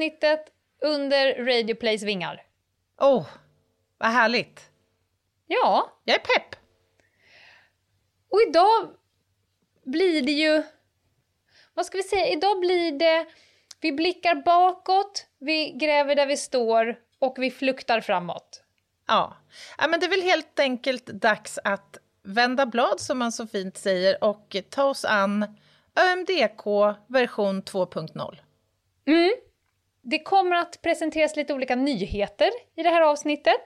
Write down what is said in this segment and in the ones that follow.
Avsnittet under Radio Plays vingar. Åh, oh, vad härligt. Ja. Jag är pepp. Och idag blir det ju... Vad ska vi säga? Idag blir det... Vi blickar bakåt, vi gräver där vi står och vi fluktar framåt. Ja. ja, men det är väl helt enkelt dags att vända blad som man så fint säger och ta oss an ÖMDK version 2.0. Mm. Det kommer att presenteras lite olika nyheter i det här avsnittet.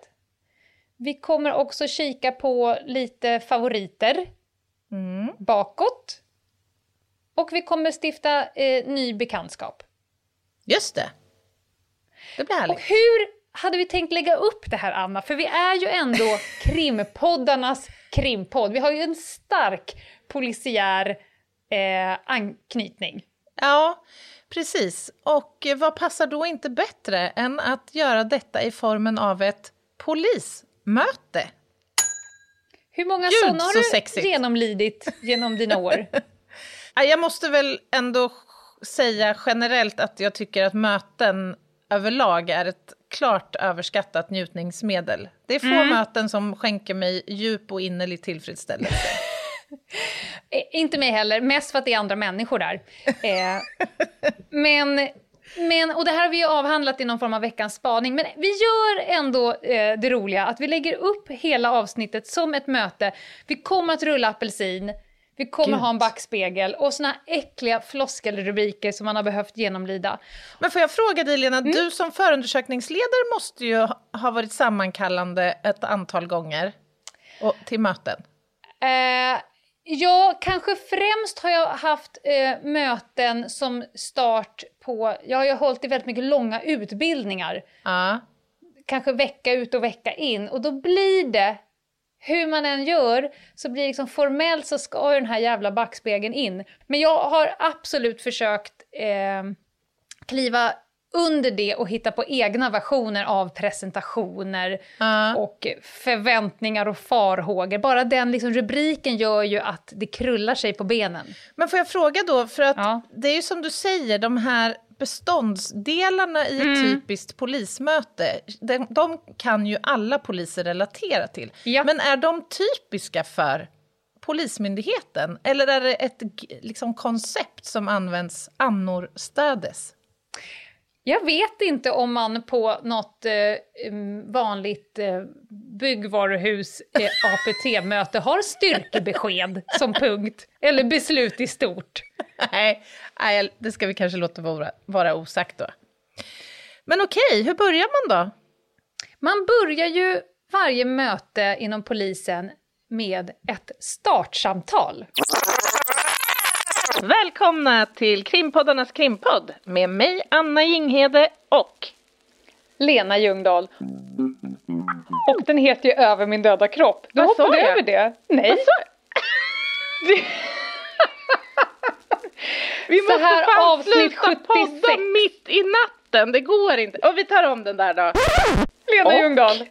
Vi kommer också kika på lite favoriter mm. bakåt. Och vi kommer stifta eh, ny bekantskap. Just det. Det blir härligt. Och hur hade vi tänkt lägga upp det här, Anna? För vi är ju ändå krimpoddarnas krimpodd. Vi har ju en stark polisiär eh, anknytning. Ja, precis. Och vad passar då inte bättre än att göra detta i formen av ett polismöte? Hur många sådana har du sexigt. genomlidit genom dina år? Jag måste väl ändå säga generellt att jag tycker att möten överlag är ett klart överskattat njutningsmedel. Det är få mm. möten som skänker mig djup och innerlig tillfredsställelse. Inte mig heller, mest för att det är andra människor där. Eh, men, men, och det här har vi avhandlat i någon form av veckans spaning, men vi gör ändå eh, det roliga att vi lägger upp hela avsnittet som ett möte. Vi kommer att rulla apelsin, vi kommer Gud. ha en backspegel och såna äckliga floskelrubriker som man har behövt genomlida. Men får jag fråga dig Lena, mm. du som förundersökningsledare måste ju ha varit sammankallande ett antal gånger och, till möten? Eh, Ja, kanske främst har jag haft eh, möten som start på... Jag har ju hållit i väldigt mycket långa utbildningar. Uh. Kanske vecka ut och vecka in. Och då blir det, hur man än gör, så blir det liksom formellt så ska ju den här jävla backspegeln in. Men jag har absolut försökt eh, kliva under det och hitta på egna versioner av presentationer uh. och förväntningar och farhågor. Bara den liksom rubriken gör ju att det krullar sig på benen. Men får jag fråga då, för att ja. det är ju som du säger, de här beståndsdelarna i ett mm. typiskt polismöte, de, de, kan ju alla poliser relatera till. Ja. Men är de typiska för Polismyndigheten? Eller är det ett liksom, koncept som används annorstädes? Jag vet inte om man på något eh, vanligt eh, byggvaruhus eh, APT-möte har styrkebesked som punkt, eller beslut i stort. Nej, nej det ska vi kanske låta vara, vara osagt då. Men okej, hur börjar man då? Man börjar ju varje möte inom polisen med ett startsamtal. Välkomna till krimpoddarnas krimpodd med mig Anna Jinghede och Lena Ljungdahl. Och den heter ju Över min döda kropp. Du Vad hoppade över det. Nej. Sa Vi måste här fan avsnitt sluta 76. podda mitt i natten, det går inte. Och vi tar om den där då. Lena och... Ljungdahl.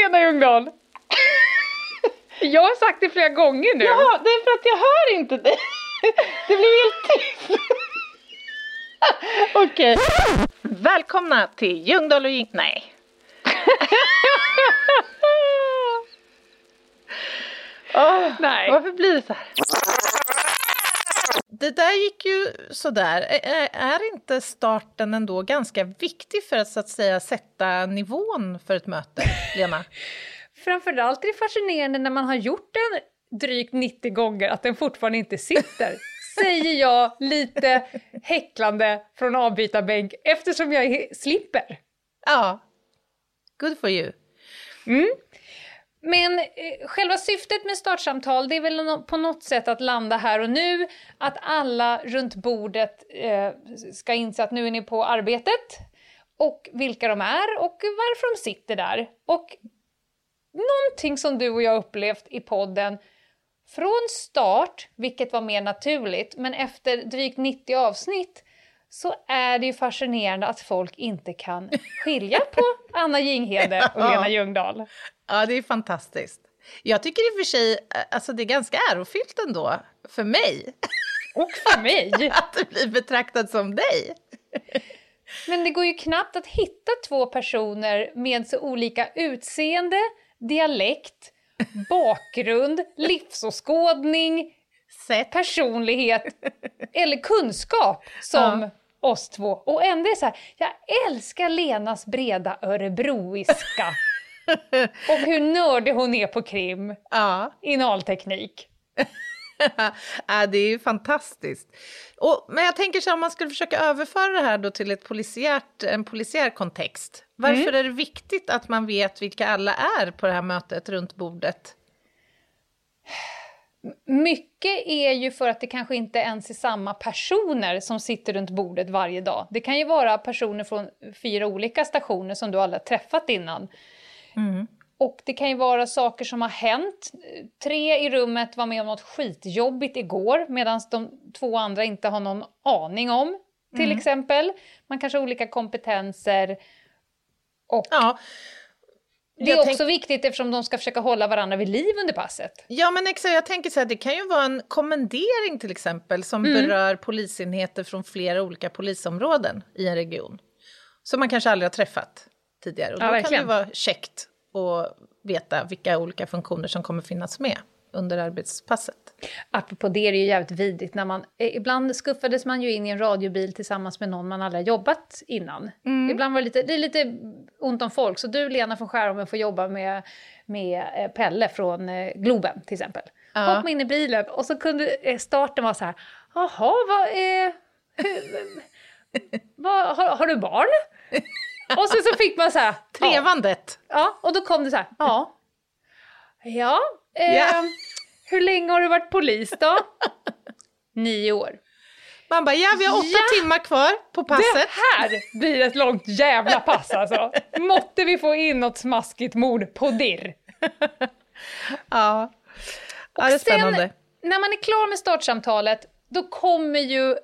Lena Ljungdahl. Jag har sagt det flera gånger nu. Ja, det är för att jag hör inte dig. Det blir helt tyst. Okej. Okay. Välkomna till Ljungdahl och Jing... Nej. oh, Nej. Varför blir det så här? Det där gick ju sådär. Är inte starten ändå ganska viktig för att så att säga sätta nivån för ett möte, Lena? Framförallt är det fascinerande när man har gjort den drygt 90 gånger att den fortfarande inte sitter. Säger jag lite häcklande från avbytarbänk eftersom jag slipper. Ja, good for you. Mm. Men eh, själva syftet med startsamtal det är väl på något sätt att landa här och nu, att alla runt bordet eh, ska inse att nu är ni på arbetet och vilka de är och varför de sitter där. Och någonting som du och jag upplevt i podden från start, vilket var mer naturligt, men efter drygt 90 avsnitt så är det ju fascinerande att folk inte kan skilja på Anna Jinghede och Lena Ljungdahl. Ja, det är fantastiskt. Jag tycker i och för sig alltså det är ganska ärofyllt ändå, för mig. Och för mig. att du blir betraktad som dig. Men det går ju knappt att hitta två personer med så olika utseende, dialekt, bakgrund, livsåskådning, Sätt. personlighet eller kunskap som ja. oss två. Och ändå är det så här, jag älskar Lenas breda örebroiska. och hur nördig hon är på krim. Ja. Inalteknik. ja, det är ju fantastiskt. Och, men jag tänker så här, om man skulle försöka överföra det här då till ett polisiärt, en polisiär kontext. Varför mm. är det viktigt att man vet vilka alla är på det här mötet runt bordet? Mycket är ju för att det kanske inte ens är samma personer som sitter runt bordet varje dag. Det kan ju vara personer från fyra olika stationer som du aldrig har träffat innan. Mm. Och det kan ju vara saker som har hänt. Tre i rummet var med om något skitjobbigt igår medan de två andra inte har någon aning om. Till mm. exempel. Man kanske har olika kompetenser. Och ja. Det är också tänk... viktigt eftersom de ska försöka hålla varandra vid liv under passet. Ja men exakt, jag tänker så här, det kan ju vara en kommendering till exempel som mm. berör polisenheter från flera olika polisområden i en region. Som man kanske aldrig har träffat tidigare. Och ja, då verkligen. kan det vara käckt att veta vilka olika funktioner som kommer finnas med under arbetspasset. Apropå det är det ju jävligt vidigt när man, eh, ibland skuffades man ju in i en radiobil tillsammans med någon man aldrig jobbat innan. Mm. Ibland var det lite, det är lite ont om folk, så du Lena från Skärholmen får jobba med, med eh, Pelle från eh, Globen till exempel. Ja. Hoppa in i bilen och så kunde starten vara så här, jaha, vad är... Hur, vad, har, har du barn? Och sen så fick man så här... Trevandet. Ja, ja och då kom det så här, ja. Ja, eh, yeah. hur länge har du varit polis då? Nio år. Man bara, ja vi har åtta ja. timmar kvar på passet. Det här blir ett långt jävla pass alltså. Måtte vi få in något smaskigt mord på dirr. ja. ja, det är spännande. Sen, när man är klar med startsamtalet, då kommer ju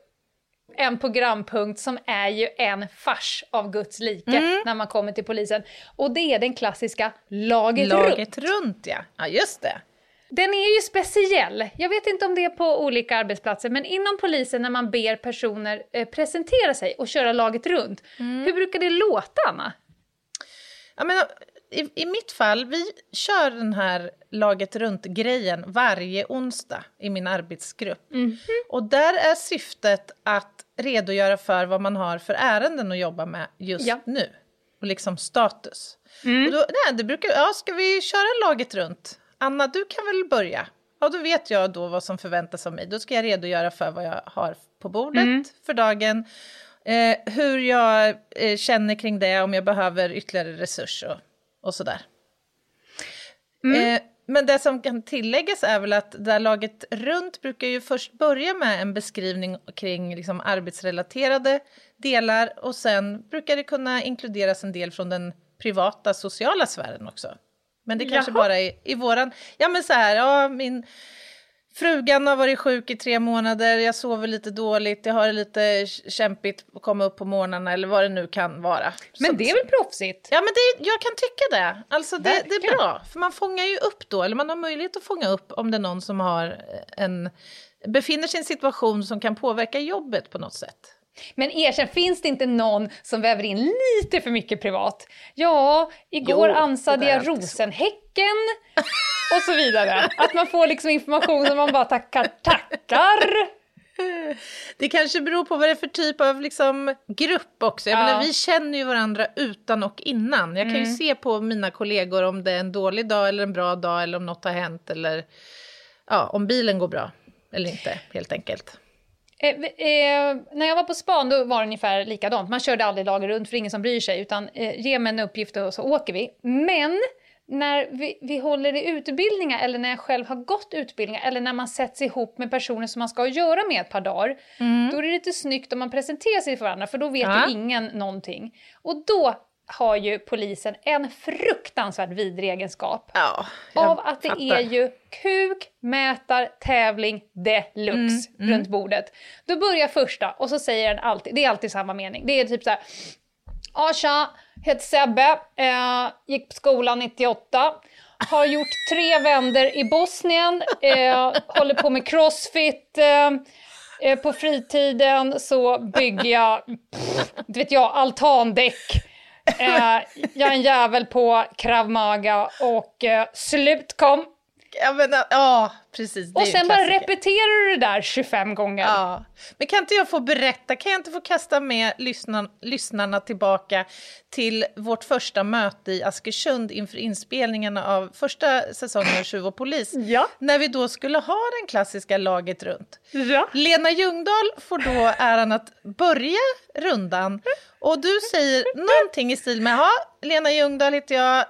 en programpunkt som är ju en fars av Guds like mm. när man kommer till polisen. Och det är den klassiska Laget, Laget runt. runt. ja. ja, just det. Den är ju speciell. Jag vet inte om det är på olika arbetsplatser, men inom polisen när man ber personer eh, presentera sig och köra laget runt. Mm. Hur brukar det låta, Anna? Ja, men, i, I mitt fall, vi kör den här laget runt-grejen varje onsdag i min arbetsgrupp. Mm. Och där är syftet att redogöra för vad man har för ärenden att jobba med just ja. nu. Och liksom status. Mm. Och då, nej, det brukar, ja, ska vi köra laget runt? Anna, du kan väl börja? Ja, då vet jag då vad som förväntas av mig. Då ska jag redogöra för vad jag har på bordet mm. för dagen. Eh, hur jag eh, känner kring det, om jag behöver ytterligare resurser och, och sådär. Mm. Eh, men det som kan tilläggas är väl att det där laget runt brukar ju först börja med en beskrivning kring liksom arbetsrelaterade delar och sen brukar det kunna inkluderas en del från den privata sociala sfären också. Men det kanske Jaha. bara är i våran, ja men så här, ja min Frugan har varit sjuk i tre månader, jag sover lite dåligt, jag har det lite kämpigt att komma upp på morgnarna eller vad det nu kan vara. Men Så, det är väl proffsigt? Ja, men det, jag kan tycka det. Alltså det, det, är bra, för man fångar ju upp då, eller man har möjlighet att fånga upp om det är någon som har en, befinner sig i en situation som kan påverka jobbet på något sätt. Men erkänn, finns det inte någon som väver in lite för mycket privat? Ja, igår jo, ansade jag rosenhäcken och så vidare. Att man får liksom information som man bara tackar, tackar. Det kanske beror på vad det är för typ av liksom grupp också. Jag ja. menar, vi känner ju varandra utan och innan. Jag kan mm. ju se på mina kollegor om det är en dålig dag eller en bra dag eller om något har hänt eller ja, om bilen går bra eller inte helt enkelt. Eh, eh, när jag var på span då var det ungefär likadant. Man körde aldrig lager runt för ingen som bryr sig utan eh, ge mig en uppgift och så åker vi. Men när vi, vi håller i utbildningar eller när jag själv har gått utbildningar eller när man sätts ihop med personer som man ska göra med ett par dagar, mm. då är det lite snyggt om man presenterar sig för varandra för då vet ja. ju ingen någonting. Och då har ju polisen en fruktansvärt vidrig egenskap. Ja, av att det fattar. är ju kuk, mätar, tävling deluxe mm, mm. runt bordet. Då börjar första och så säger den alltid, det är alltid samma mening, det är typ så här. Ja tja, heter Sebbe, eh, gick på skolan 98. Har gjort tre vänder i Bosnien, eh, håller på med crossfit. Eh, eh på fritiden så bygger jag, pff, vet jag, altandäck. Eh, jag är en jävel på kravmaga och eh, slut kom. Ja, men, ja precis. och sen bara repeterar du det där 25 gånger. Ja. Men kan inte jag få berätta, kan jag inte få kasta med lyssnarna, lyssnarna tillbaka till vårt första möte i Askersund inför inspelningen av första säsongen av Tjuv och polis. Ja. När vi då skulle ha den klassiska laget runt. Ja. Lena Ljungdahl får då äran att börja rundan och du säger någonting i stil med, ja, Lena Ljungdahl heter jag,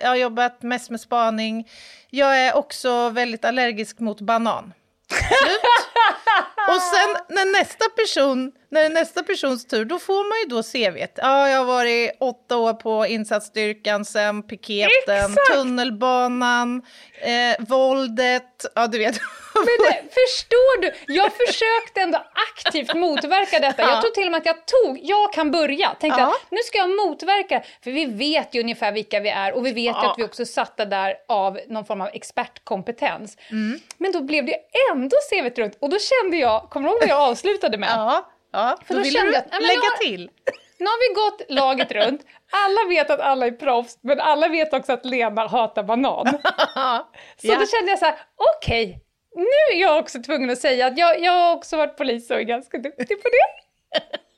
jag har jobbat mest med spaning, jag är också väldigt allergisk mot banan. Slut. Och sen när nästa person, när det är nästa persons tur, då får man ju då CVt. Ja, jag har varit åtta år på insatsstyrkan, sen piketen, Exakt. tunnelbanan, eh, våldet, ja du vet. Men det, förstår du? Jag försökte ändå aktivt motverka detta. Jag tror till och med att jag tog, jag kan börja, tänkte ja. att nu ska jag motverka, för vi vet ju ungefär vilka vi är och vi vet ja. att vi också satta där av någon form av expertkompetens. Mm. Men då blev det ändå CVt runt och då kände jag, kommer du ihåg vad jag avslutade med? Ja, ja. För då, då kände jag att, lägga till. Nu har vi gått laget runt, alla vet att alla är proffs, men alla vet också att Lena hatar banan. så ja. då kände jag så här, okej, okay, nu är jag också tvungen att säga att jag, jag har också varit polis och är ganska duktig på det.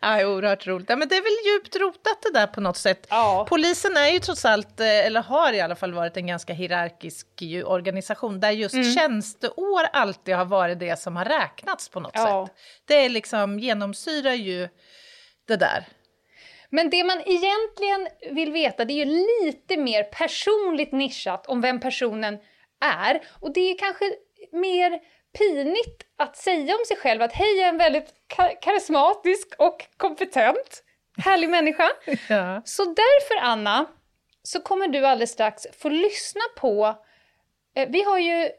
Ja, oerhört roligt. Ja, men det är väl djupt rotat det där på något sätt. Ja. Polisen är ju trots allt, eh, eller har i alla fall varit en ganska hierarkisk organisation där just mm. tjänsteår alltid har varit det som har räknats på något ja. sätt. Det är liksom, genomsyrar ju det där. Men det man egentligen vill veta det är ju lite mer personligt nischat om vem personen är. Och det är kanske mer pinigt att säga om sig själv att hej, jag är en väldigt karismatisk och kompetent, härlig människa. Ja. Så därför, Anna, så kommer du alldeles strax få lyssna på... Eh, vi har ju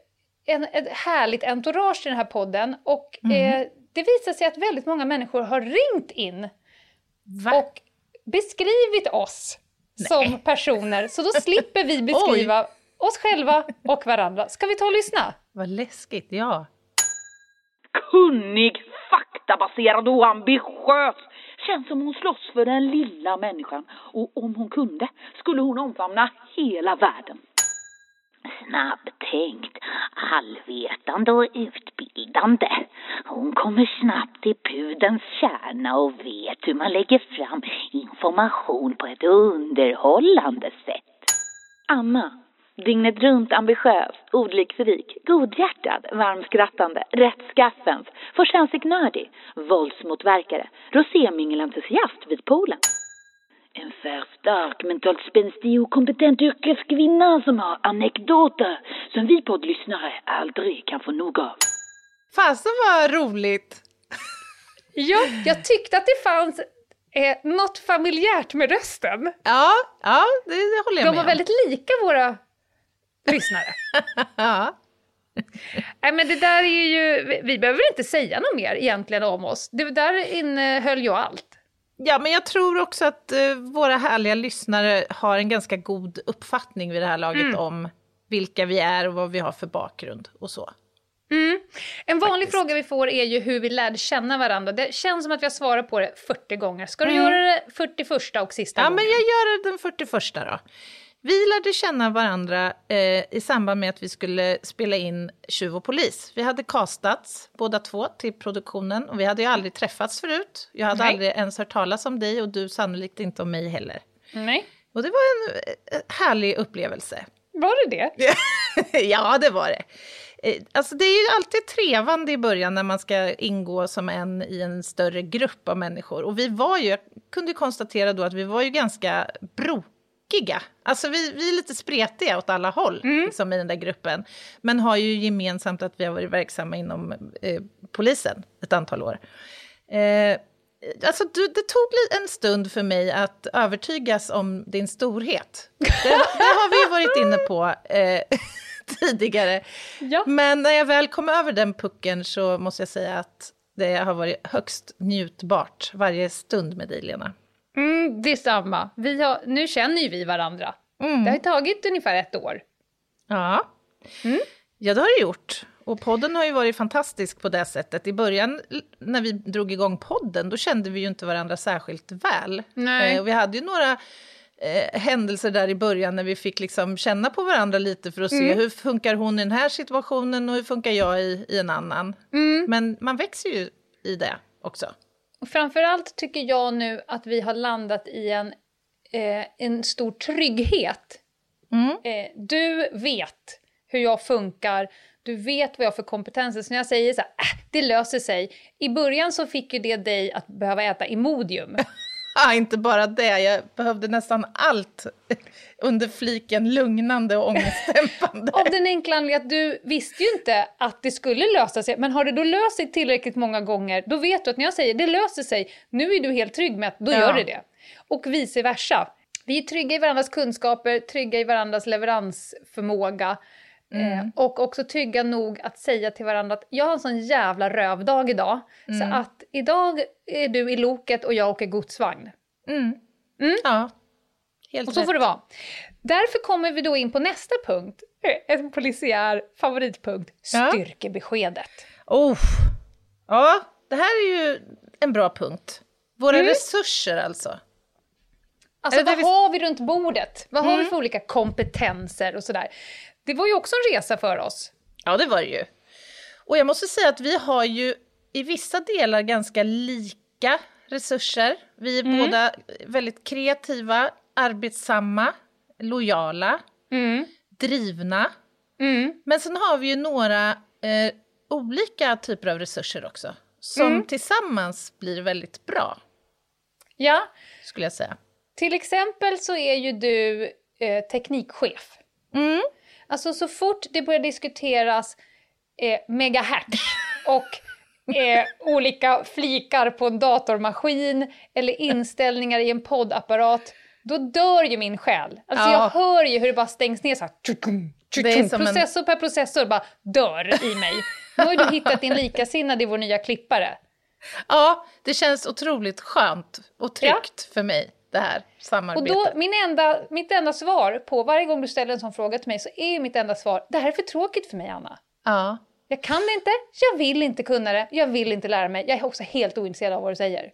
en, ett härligt entourage i den här podden och mm. eh, det visar sig att väldigt många människor har ringt in Va? och beskrivit oss Nej. som personer, så då slipper vi beskriva oss själva och varandra. Ska vi ta och lyssna? Vad läskigt, ja. Kunnig, faktabaserad och ambitiös. Känns som hon slåss för den lilla människan. Och om hon kunde skulle hon omfamna hela världen. Snabbtänkt, allvetande och utbildande. Hon kommer snabbt till pudens kärna och vet hur man lägger fram information på ett underhållande sätt. Anna, Dygnet runt ambitiös, ordliksrik, godhjärtad, varmskrattande, rättskaffens, förtjänstnördig, våldsmotverkare, rosémingelentusiast vid poolen. En färgstark, mentalt spänstig och kompetent yrkeskvinna som har anekdoter som vi poddlyssnare aldrig kan få nog av. Fasen vad roligt! ja, jag tyckte att det fanns eh, något familjärt med rösten. Ja, ja det, det håller jag De med var om. väldigt lika våra lyssnare. ja. Nej men det där är ju, vi behöver inte säga något mer egentligen om oss. Det där innehöll ju allt. Ja, men jag tror också att uh, våra härliga lyssnare har en ganska god uppfattning vid det här laget mm. om vilka vi är och vad vi har för bakgrund och så. Mm. En vanlig Faktiskt. fråga vi får är ju hur vi lärde känna varandra. Det känns som att vi har svarat på det 40 gånger. Ska du mm. göra det 41 och sista ja, gången? Ja, men jag gör det den 41 då. Vi lärde känna varandra eh, i samband med att vi skulle spela in Tjuv och polis. Vi hade castats båda två till produktionen och vi hade ju aldrig träffats förut. Jag hade Nej. aldrig ens hört talas om dig och du sannolikt inte om mig heller. Nej. Och det var en eh, härlig upplevelse. Var det det? ja, det var det. Eh, alltså det är ju alltid trevande i början när man ska ingå som en i en större grupp av människor. Och vi var ju, jag kunde konstatera då att vi var ju ganska bro tokiga. Alltså vi, vi är lite spretiga åt alla håll mm. liksom, i den där gruppen. Men har ju gemensamt att vi har varit verksamma inom eh, polisen ett antal år. Eh, alltså, du, det tog en stund för mig att övertygas om din storhet. Det, det har vi varit inne på eh, tidigare. Ja. Men när jag väl kom över den pucken så måste jag säga att det har varit högst njutbart varje stund med dig, Lena. Mm, detsamma. Vi har, nu känner ju vi varandra. Mm. Det har tagit ungefär ett år. Ja. Mm. ja, det har det gjort. Och podden har ju varit fantastisk på det sättet. I början när vi drog igång podden, då kände vi ju inte varandra särskilt väl. Eh, och vi hade ju några eh, händelser där i början när vi fick liksom känna på varandra lite för att se mm. hur funkar hon i den här situationen och hur funkar jag i, i en annan. Mm. Men man växer ju i det också. Och framförallt tycker jag nu att vi har landat i en, eh, en stor trygghet. Mm. Eh, du vet hur jag funkar, du vet vad jag har för kompetenser. Så när jag säger så här, äh, det löser sig. I början så fick ju det dig att behöva äta Imodium. Ja, inte bara det, jag behövde nästan allt under fliken lugnande och ångestdämpande. Av den enkla anledningen att du visste ju inte att det skulle lösa sig. Men har det då löst sig tillräckligt många gånger, då vet du att när jag säger det löser sig, nu är du helt trygg med att då ja. gör det det. Och vice versa. Vi är trygga i varandras kunskaper, trygga i varandras leveransförmåga. Mm. Eh, och också trygga nog att säga till varandra att jag har en sån jävla rövdag idag. Mm. Så att idag är du i loket och jag åker godsvagn. Mm. mm. Ja, helt Och så rätt. får det vara. Därför kommer vi då in på nästa punkt. En polisiär favoritpunkt. Styrkebeskedet. Oh. Ja, det här är ju en bra punkt. Våra mm. resurser alltså. Alltså vad vi... har vi runt bordet? Vad har vi mm. för olika kompetenser och sådär? Det var ju också en resa för oss. Ja, det var det ju. Och jag måste säga att vi har ju i vissa delar ganska lika resurser. Vi är mm. båda väldigt kreativa, arbetsamma, lojala, mm. drivna. Mm. Men sen har vi ju några eh, olika typer av resurser också, som mm. tillsammans blir väldigt bra. Ja. Skulle jag säga. Till exempel så är ju du eh, teknikchef. Mm. Alltså så fort det börjar diskuteras eh, megahertz och eh, olika flikar på en datormaskin eller inställningar i en poddapparat, då dör ju min själ. Alltså ja. jag hör ju hur det bara stängs ner så här. Tjukum, tjukum, processor en... per processor bara dör i mig. Nu har du hittat din likasinnad i vår nya klippare. Ja, det känns otroligt skönt och tryggt ja. för mig det här samarbetet. Och då, min enda, mitt enda svar på, varje gång du ställer en sån fråga till mig så är mitt enda svar, det här är för tråkigt för mig Anna. Ja. Jag kan det inte, jag vill inte kunna det, jag vill inte lära mig, jag är också helt ointresserad av vad du säger.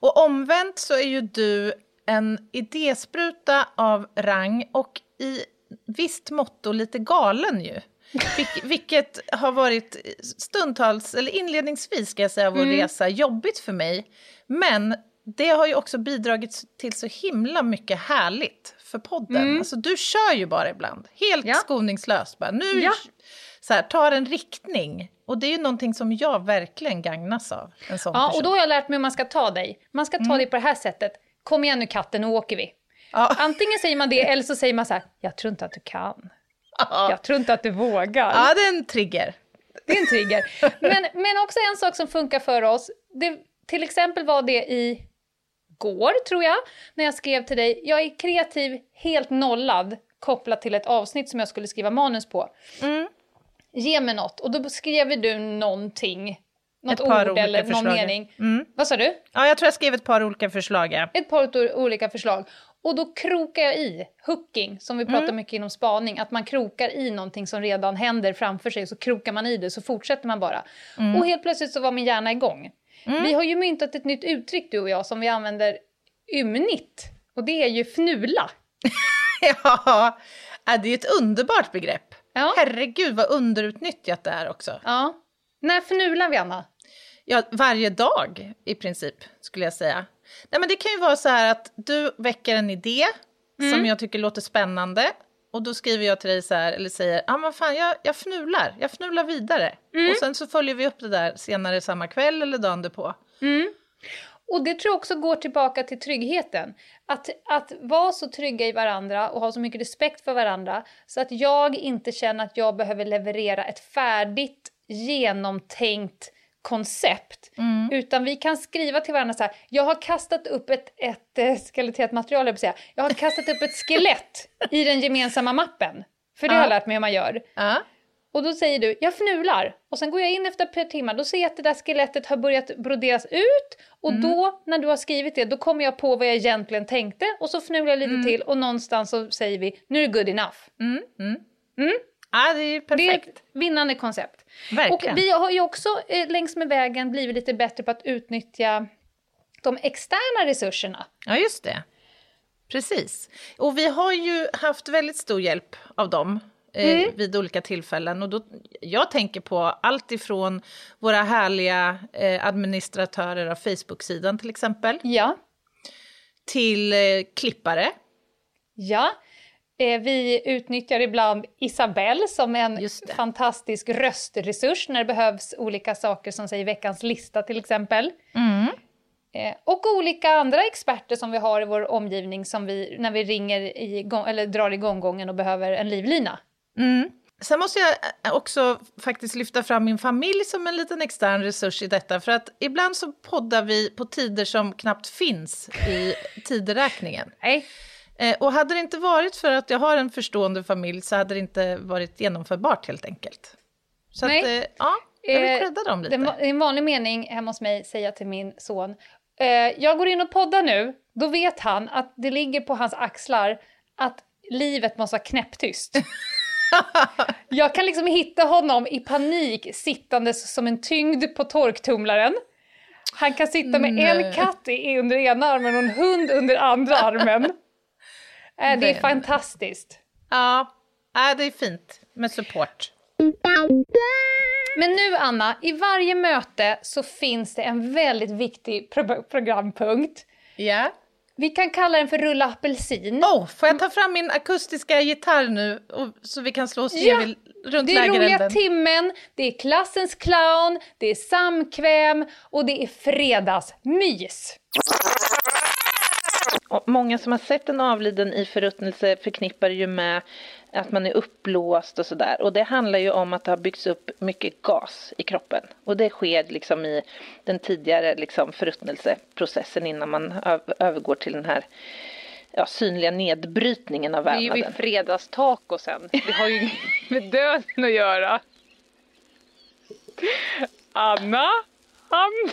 Och omvänt så är ju du en idéspruta av rang och i visst motto lite galen ju. Vil vilket har varit stundtals, eller inledningsvis ska jag säga, vår mm. resa jobbigt för mig. Men det har ju också bidragit till så himla mycket härligt för podden. Mm. Alltså du kör ju bara ibland, helt ja. skoningslöst bara. Nu ja. så här, tar en riktning. Och det är ju någonting som jag verkligen gagnas av. En sån ja, person. och då har jag lärt mig hur man ska ta dig. Man ska ta mm. dig på det här sättet. Kom igen nu katten, nu åker vi. Ja. Antingen säger man det eller så säger man så här, jag tror inte att du kan. Ja. Jag tror inte att du vågar. Ja, det är en trigger. Det är en trigger. Men, men också en sak som funkar för oss, det, till exempel var det i går, tror jag, när jag skrev till dig. Jag är kreativ, helt nollad, kopplat till ett avsnitt som jag skulle skriva manus på. Mm. Ge mig något. Och då skrev du någonting. Något ord eller någon förslag. mening. Mm. Vad sa du? Ja, jag tror jag skrev ett par olika förslag. Ja. Ett par olika förslag. Och då krokar jag i, hooking, som vi pratar mm. mycket inom spaning, att man krokar i någonting som redan händer framför sig, så krokar man i det, så fortsätter man bara. Mm. Och helt plötsligt så var min hjärna igång. Mm. Vi har ju myntat ett nytt uttryck du och jag som vi använder ymnigt. Och det är ju fnula. ja, det är ett underbart begrepp. Ja. Herregud vad underutnyttjat det är också. Ja. När fnular vi, Anna? Ja, varje dag i princip, skulle jag säga. Nej, men det kan ju vara så här att du väcker en idé mm. som jag tycker låter spännande och då skriver jag till dig så här, eller säger, ja ah, men fan jag, jag fnular, jag fnular vidare. Mm. Och sen så följer vi upp det där senare samma kväll eller dagen på. Mm. Och det tror jag också går tillbaka till tryggheten. Att, att vara så trygga i varandra och ha så mycket respekt för varandra så att jag inte känner att jag behöver leverera ett färdigt, genomtänkt koncept. Mm. Utan vi kan skriva till varandra så här, jag har kastat upp ett, ett äh, skeletterat material, jag, säga. jag har kastat upp ett skelett i den gemensamma mappen. För det uh. har jag lärt mig hur man gör. Uh. Och då säger du, jag fnular. Och sen går jag in efter ett par timmar, då ser jag att det där skelettet har börjat broderas ut. Och mm. då, när du har skrivit det, då kommer jag på vad jag egentligen tänkte. Och så fnular jag lite mm. till och någonstans så säger vi, nu är det good enough. Ja, det är perfekt. Det är ett vinnande koncept. Verkligen. Och vi har ju också eh, längs med vägen blivit lite bättre på att utnyttja de externa resurserna. Ja, just det. Precis. Och vi har ju haft väldigt stor hjälp av dem eh, mm. vid olika tillfällen. Och då, jag tänker på allt ifrån våra härliga eh, administratörer av Facebook-sidan till exempel. Ja. Till eh, klippare. Ja. Eh, vi utnyttjar ibland Isabelle som en fantastisk röstresurs när det behövs olika saker som säger veckans lista till exempel. Mm. Eh, och olika andra experter som vi har i vår omgivning som vi, när vi ringer i, eller drar igång gången och behöver en livlina. Mm. Sen måste jag eh, också faktiskt lyfta fram min familj som en liten extern resurs i detta. För att ibland så poddar vi på tider som knappt finns i tideräkningen. Nej. Eh, och hade det inte varit för att jag har en förstående familj så hade det inte varit genomförbart helt enkelt. Så Nej. att, eh, ja, jag vill credda dem lite. Det är en vanlig mening hemma hos mig säga till min son, jag går in och poddar nu, då vet han att det ligger på hans axlar att livet måste vara knäpptyst. jag kan liksom hitta honom i panik sittandes som en tyngd på torktumlaren. Han kan sitta med Nej. en katt i, under ena armen och en hund under andra armen. Äh, det är fantastiskt. Ja, äh, det är fint med support. Men nu Anna, i varje möte så finns det en väldigt viktig pro programpunkt. Ja. Vi kan kalla den för rulla apelsin. Oh, får jag ta fram min akustiska gitarr nu och, så vi kan slå oss ja, runt Det är roliga timmen, det är klassens clown, det är samkväm och det är fredagsmys. Många som har sett en avliden i förruttnelse förknippar ju med att man är uppblåst och sådär. Och det handlar ju om att det har byggts upp mycket gas i kroppen. Och det sker liksom i den tidigare liksom förruttnelseprocessen innan man övergår till den här ja, synliga nedbrytningen av vävnaden. Det är ju vid fredagstacosen. Det har ju med döden att göra. Anna? Anna?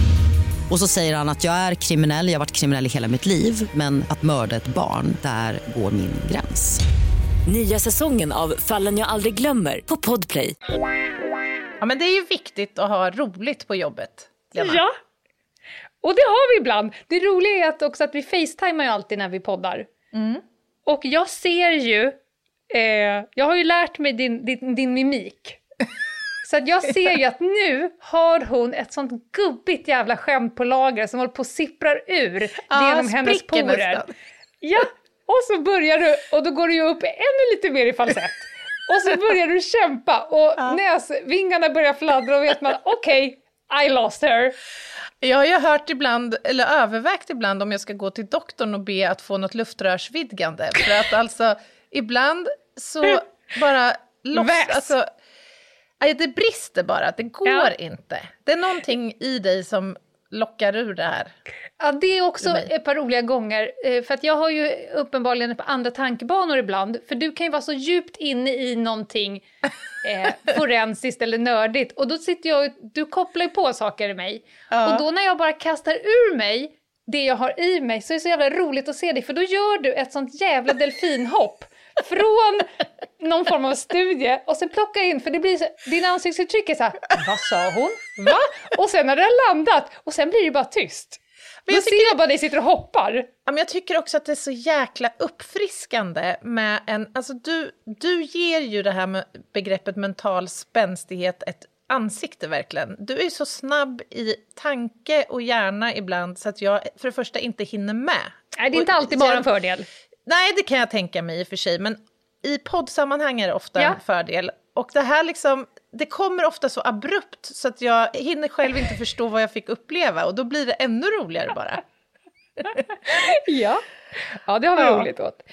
Och så säger han att jag är kriminell, jag har varit kriminell i hela mitt liv men att mörda ett barn, där går min gräns. Nya säsongen av Fallen jag aldrig glömmer på Podplay. Ja, men det är ju viktigt att ha roligt på jobbet, Lena. Ja, och det har vi ibland. Det roliga är att också att vi facetimar ju alltid när vi poddar. Mm. Och jag ser ju, eh, jag har ju lärt mig din, din, din mimik. Så att jag ser ju att nu har hon ett sånt gubbigt jävla skämt på lager som håller på att sipprar ur ah, genom hennes porer. Nästan. Ja, och så börjar du, och då går du ju upp ännu lite mer i falsett. Och så börjar du kämpa och ja. näsvingarna börjar fladdra och vet man okej, okay, I lost her. Jag har ju hört ibland, eller övervägt ibland om jag ska gå till doktorn och be att få något luftrörsvidgande. För att alltså, ibland så bara loss, alltså, det brister bara, det går ja. inte. Det är någonting i dig som lockar ur det här. Ja, det är också ett par roliga gånger. Eh, för att jag har ju uppenbarligen par andra tankebanor ibland. För du kan ju vara så djupt inne i någonting eh, forensiskt eller nördigt. Och då sitter jag du kopplar ju på saker i mig. Ja. Och då när jag bara kastar ur mig det jag har i mig så är det så jävla roligt att se dig. För då gör du ett sånt jävla delfinhopp från någon form av studie och sen plocka in, för det blir så, din ansiktsuttryck är så här, vad sa hon? Va? Och sen har det landat och sen blir det bara tyst. Men jag ser jag bara dig sitter och hoppar. Ja, men jag tycker också att det är så jäkla uppfriskande med en... Alltså du, du ger ju det här med begreppet mental spänstighet ett ansikte verkligen. Du är så snabb i tanke och hjärna ibland så att jag för det första inte hinner med. Nej, det är inte alltid bara en fördel. Nej, det kan jag tänka mig i och för sig, men i poddsammanhang är det ofta ja. en fördel. Och det här liksom, det kommer ofta så abrupt så att jag hinner själv inte förstå vad jag fick uppleva och då blir det ännu roligare bara. ja. ja, det har vi ja. roligt åt.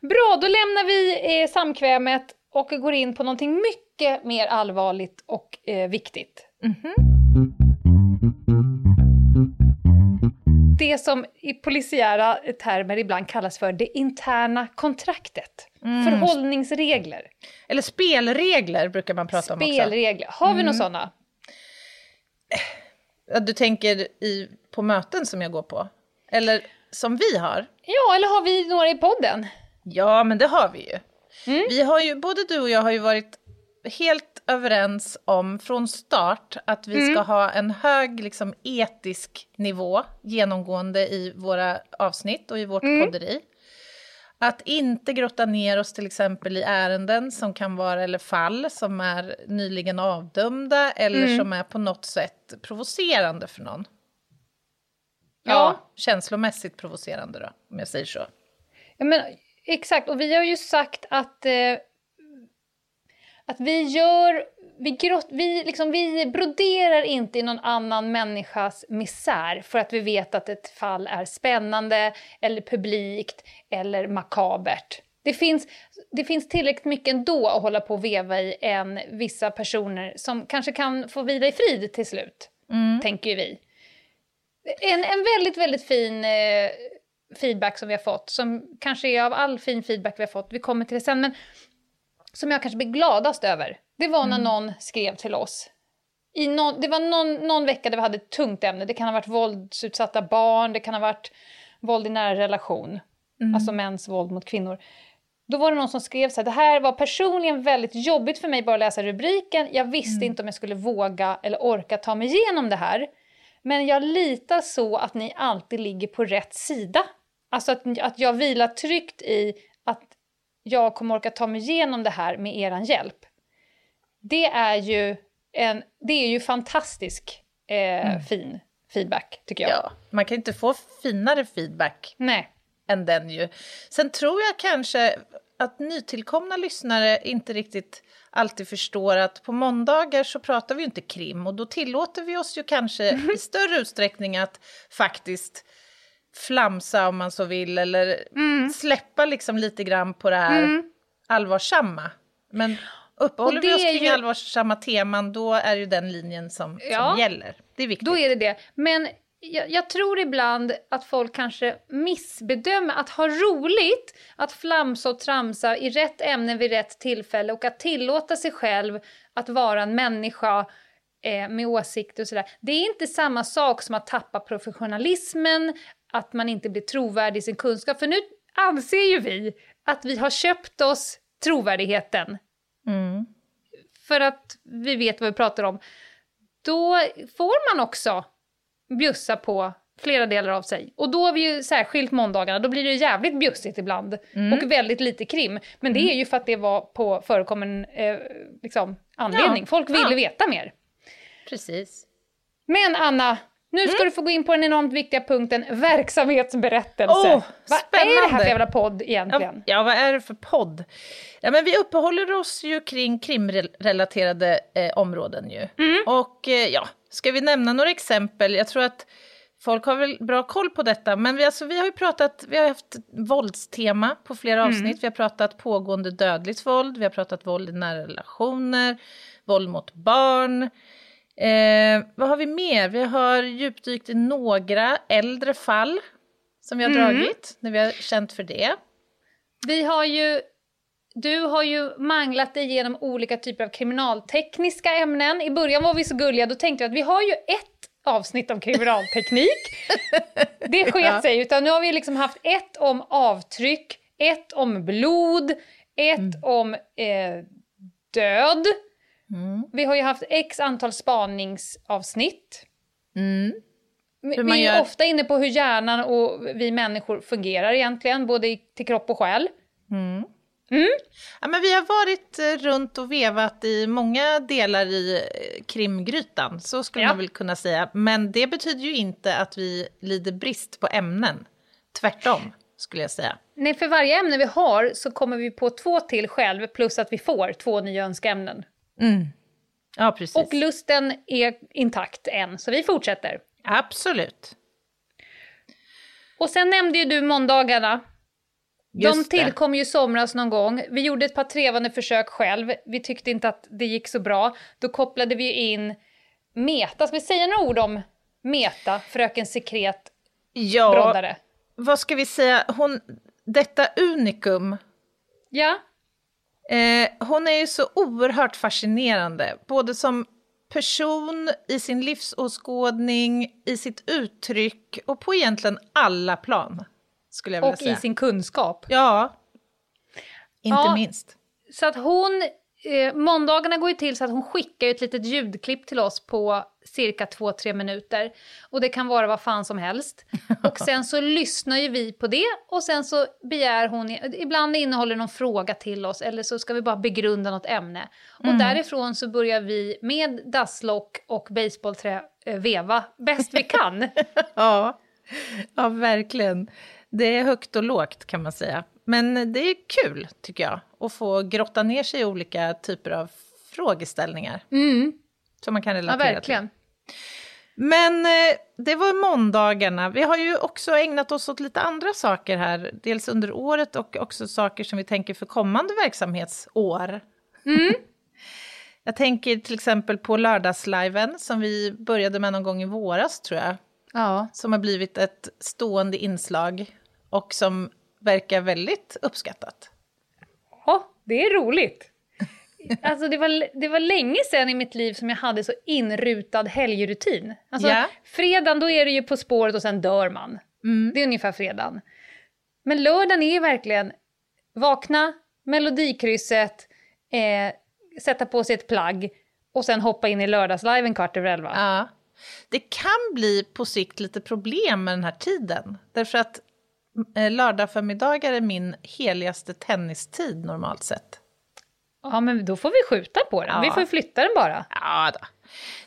Bra, då lämnar vi eh, samkvämet och går in på någonting mycket mer allvarligt och eh, viktigt. Mm -hmm. Det som i polisiära termer ibland kallas för det interna kontraktet. Mm. Förhållningsregler. Eller spelregler brukar man prata spelregler. om också. Spelregler. Har vi mm. några sådana? Du tänker i, på möten som jag går på? Eller som vi har? Ja, eller har vi några i podden? Ja, men det har vi ju. Mm. Vi har ju, både du och jag har ju varit helt överens om från start att vi mm. ska ha en hög liksom, etisk nivå genomgående i våra avsnitt och i vårt mm. podderi. Att inte grotta ner oss till exempel i ärenden som kan vara, eller fall som är nyligen avdömda eller mm. som är på något sätt provocerande för någon. Ja, ja, känslomässigt provocerande då, om jag säger så. Ja, men, exakt, och vi har ju sagt att, eh, att vi gör vi, grott, vi, liksom, vi broderar inte i någon annan människas misär för att vi vet att ett fall är spännande, eller publikt eller makabert. Det finns, det finns tillräckligt mycket ändå att hålla på och veva i än vissa personer som kanske kan få vila i frid till slut, mm. tänker vi. En, en väldigt, väldigt fin eh, feedback som vi har fått, som kanske är av all fin feedback vi har fått, vi kommer till det sen, men som jag kanske blir gladast över, det var när mm. någon skrev till oss. I någon, det var någon, någon vecka där vi hade ett tungt ämne. Det kan ha varit våldsutsatta barn, det kan ha varit våld i nära relation. Mm. Alltså mäns våld mot kvinnor. Då var det någon som skrev så här, det här var personligen väldigt jobbigt för mig bara att läsa rubriken. Jag visste mm. inte om jag skulle våga eller orka ta mig igenom det här. Men jag litar så att ni alltid ligger på rätt sida. Alltså att, att jag vilar tryggt i jag kommer orka ta mig igenom det här med er hjälp det är ju, en, det är ju fantastisk eh, mm. fin feedback, tycker jag. Ja, man kan inte få finare feedback Nej. än den ju. Sen tror jag kanske att nytillkomna lyssnare inte riktigt alltid förstår att på måndagar så pratar vi ju inte krim och då tillåter vi oss ju kanske mm. i större utsträckning att faktiskt flamsa om man så vill eller mm. släppa liksom lite grann på det här mm. allvarsamma. Men Uppehåller vi oss kring ju... allvarsamma teman, då är ju den linjen som, ja, som gäller. Det är viktigt. Då är det det. Men jag, jag, tror ibland att folk kanske missbedömer att ha roligt, att flamsa och tramsa i rätt ämne vid rätt tillfälle och att tillåta sig själv att vara en människa eh, med åsikter och sådär. Det är inte samma sak som att tappa professionalismen, att man inte blir trovärdig i sin kunskap. För nu anser ju vi att vi har köpt oss trovärdigheten Mm. För att vi vet vad vi pratar om. Då får man också bjussa på flera delar av sig. Och då har vi ju särskilt måndagarna, då blir det jävligt bjussigt ibland. Mm. Och väldigt lite krim. Men det mm. är ju för att det var på förekommen eh, liksom, anledning. Ja. Folk ville ja. veta mer. Precis. Men Anna, nu ska mm. du få gå in på den enormt viktiga punkten verksamhetsberättelse. Oh, vad är det här för jävla podd egentligen? Ja, ja, vad är det för podd? Ja, men vi uppehåller oss ju kring krimrelaterade eh, områden ju. Mm. Och eh, ja, ska vi nämna några exempel? Jag tror att folk har väl bra koll på detta, men vi, alltså, vi har ju pratat, vi har haft våldstema på flera mm. avsnitt. Vi har pratat pågående dödligt våld, vi har pratat våld i nära relationer, våld mot barn, Eh, vad har vi mer? Vi har djupdykt i några äldre fall som vi har mm. dragit, när vi har känt för det. Vi har ju, du har ju manglat dig igenom olika typer av kriminaltekniska ämnen. I början var vi så gulliga, då tänkte vi att vi har ju ett avsnitt om kriminalteknik. det sket ja. sig, utan nu har vi liksom haft ett om avtryck, ett om blod, ett mm. om eh, död, Mm. Vi har ju haft x antal spaningsavsnitt. Mm. vi är ofta inne på hur hjärnan och vi människor fungerar egentligen, både till kropp och själ. Mm. Mm. Ja, men vi har varit eh, runt och vevat i många delar i eh, krimgrytan, så skulle ja. man väl kunna säga. Men det betyder ju inte att vi lider brist på ämnen. Tvärtom, skulle jag säga. Nej, för varje ämne vi har så kommer vi på två till själv, plus att vi får två nya önskeämnen. Mm. Ja, precis. Och lusten är intakt än, så vi fortsätter. Absolut. Och sen nämnde ju du måndagarna. De tillkom ju i somras någon gång. Vi gjorde ett par trevande försök själv. Vi tyckte inte att det gick så bra. Då kopplade vi in Meta. Ska vi säga några ord om Meta, Fröken Sekret ja, broddare? vad ska vi säga? Hon, detta unikum. Ja. Eh, hon är ju så oerhört fascinerande, både som person, i sin livsåskådning, i sitt uttryck och på egentligen alla plan. Skulle jag vilja och säga. i sin kunskap. Ja, inte ja, minst. Så att hon, eh, måndagarna går ju till så att hon skickar ett litet ljudklipp till oss på cirka 2-3 minuter. Och det kan vara vad fan som helst. Och sen så lyssnar ju vi på det och sen så begär hon, ibland innehåller någon fråga till oss eller så ska vi bara begrunda något ämne. Och mm. därifrån så börjar vi med dasslock och baseballträ eh, veva bäst vi kan. ja. ja, verkligen. Det är högt och lågt kan man säga. Men det är kul, tycker jag, att få grotta ner sig i olika typer av frågeställningar. Mm. Som man kan relatera ja, verkligen. Men eh, det var måndagarna. Vi har ju också ägnat oss åt lite andra saker här, dels under året och också saker som vi tänker för kommande verksamhetsår. Mm. jag tänker till exempel på lördagsliven som vi började med någon gång i våras tror jag. Ja. Som har blivit ett stående inslag och som verkar väldigt uppskattat. Ja, det är roligt. Alltså det var, det var länge sedan i mitt liv som jag hade så inrutad helgrutin. Alltså yeah. fredagen då är det ju På spåret och sen dör man. Mm. Det är ungefär fredagen. Men lördagen är vakna, vakna, melodikrysset, eh, sätta på sig ett plagg och sen hoppa in i lördagsliven kvart över elva. Ja. Det kan bli på sikt lite problem med den här tiden. Därför att eh, lördag förmiddagar är min heligaste tennistid normalt sett. Ja, men då får vi skjuta på den. Ja. Vi får flytta den bara. Ja, då.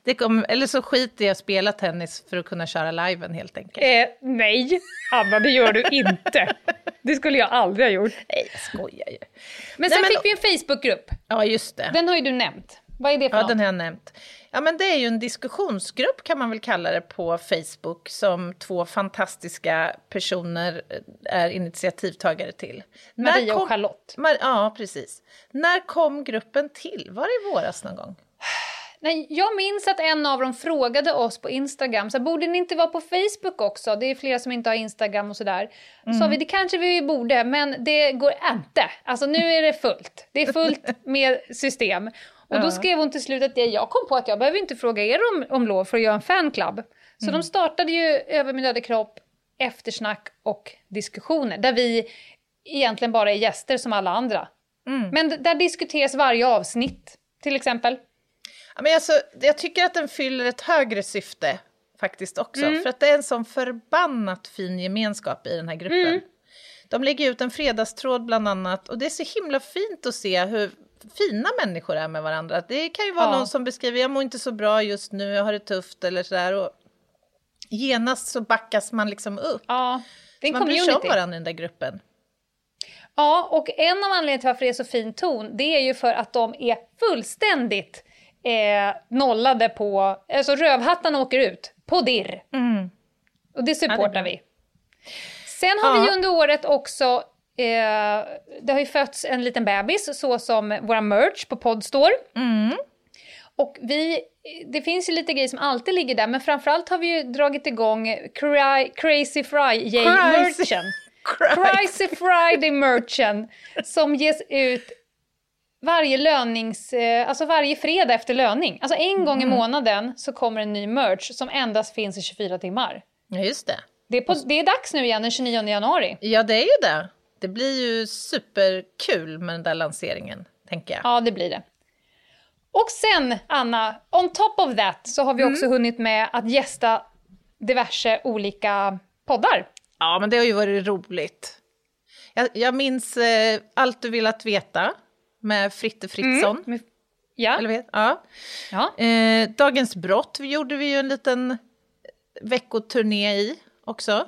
Det kom, eller så skiter jag i att spela tennis för att kunna köra liven helt enkelt. Eh, nej, Anna, det gör du inte. Det skulle jag aldrig ha gjort. Nej, jag skojar ju. Men sen nej, men... fick vi en Facebookgrupp. Ja, just det. Den har ju du nämnt. Vad är det för Ja, något? den har jag nämnt. Ja, men det är ju en diskussionsgrupp kan man väl kalla det på Facebook som två fantastiska personer eh, är initiativtagare till. Maria kom... och Charlotte. Mar... Ja, precis. När kom gruppen till? Var det i våras någon gång? Nej, jag minns att en av dem frågade oss på Instagram, så borde ni inte vara på Facebook också? Det är flera som inte har Instagram och sådär. Mm. sa vi, det kanske vi borde, men det går inte. Alltså nu är det fullt. Det är fullt med system. Och då skrev hon till slut att jag kom på att jag behöver inte fråga er om, om lov för att göra en fanclub. Så mm. de startade ju Över min döda kropp, eftersnack och diskussioner, där vi egentligen bara är gäster som alla andra. Mm. Men där diskuteras varje avsnitt, till exempel. Ja, men alltså, jag tycker att den fyller ett högre syfte faktiskt också. Mm. För att det är en sån förbannat fin gemenskap i den här gruppen. Mm. De lägger ut en fredagstråd bland annat och det är så himla fint att se hur fina människor är med varandra. Det kan ju vara ja. någon som beskriver, jag mår inte så bra just nu, jag har det tufft eller sådär. Och genast så backas man liksom upp. Ja, man bryr sig om varandra i den där gruppen. Ja, och en av anledningarna till varför det är så fin ton, det är ju för att de är fullständigt eh, nollade på, alltså rövhattarna åker ut på dirr. Mm. Och det supportar ja, det vi. Sen har ja. vi under året också Eh, det har ju fötts en liten bebis, så som våra merch på Podstore. Mm. Och vi, det finns ju lite grejer som alltid ligger där, men framförallt har vi ju dragit igång cry, Crazy Friday-merchen. Crazy Friday-merchen som ges ut varje lönings, eh, alltså varje fredag efter löning. Alltså en gång mm. i månaden så kommer en ny merch som endast finns i 24 timmar. Ja, just det. Det är, på, det är dags nu igen den 29 januari. Ja, det är ju det. Det blir ju superkul med den där lanseringen, tänker jag. Ja, det blir det. Och sen, Anna, on top of that så har vi mm. också hunnit med att gästa diverse olika poddar. Ja, men det har ju varit roligt. Jag, jag minns eh, Allt du velat veta med Fritte Fritzson. Mm. Ja. Eller vet, ja. ja. Eh, Dagens brott gjorde vi ju en liten veckoturné i också.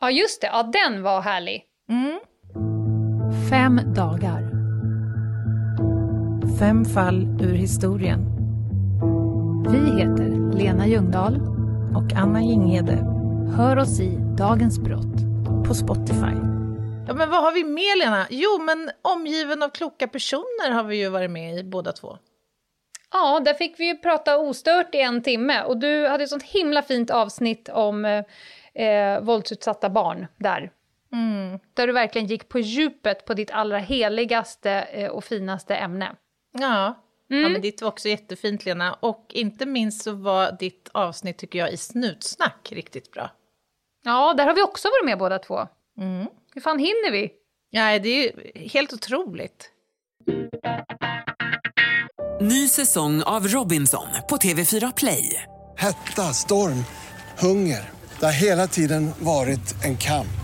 Ja, just det. Ja, den var härlig. Mm. Fem dagar. Fem fall ur historien. Vi heter Lena Ljungdahl och Anna Jinghede. Hör oss i Dagens brott på Spotify. Ja, men vad har vi med, Lena? Jo, men omgiven av kloka personer har vi ju varit med i båda två. Ja, där fick vi ju prata ostört i en timme och du hade ett sånt himla fint avsnitt om eh, eh, våldsutsatta barn där. Mm. Där du verkligen gick på djupet på ditt allra heligaste eh, och finaste ämne. Ja. Mm. ja, men ditt var också jättefint Lena. Och inte minst så var ditt avsnitt tycker jag i Snutsnack riktigt bra. Ja, där har vi också varit med båda två. Mm. Hur fan hinner vi? Ja, det är ju helt otroligt. Ny säsong av Robinson på TV4 Play. Hetta, storm, hunger. Det har hela tiden varit en kamp.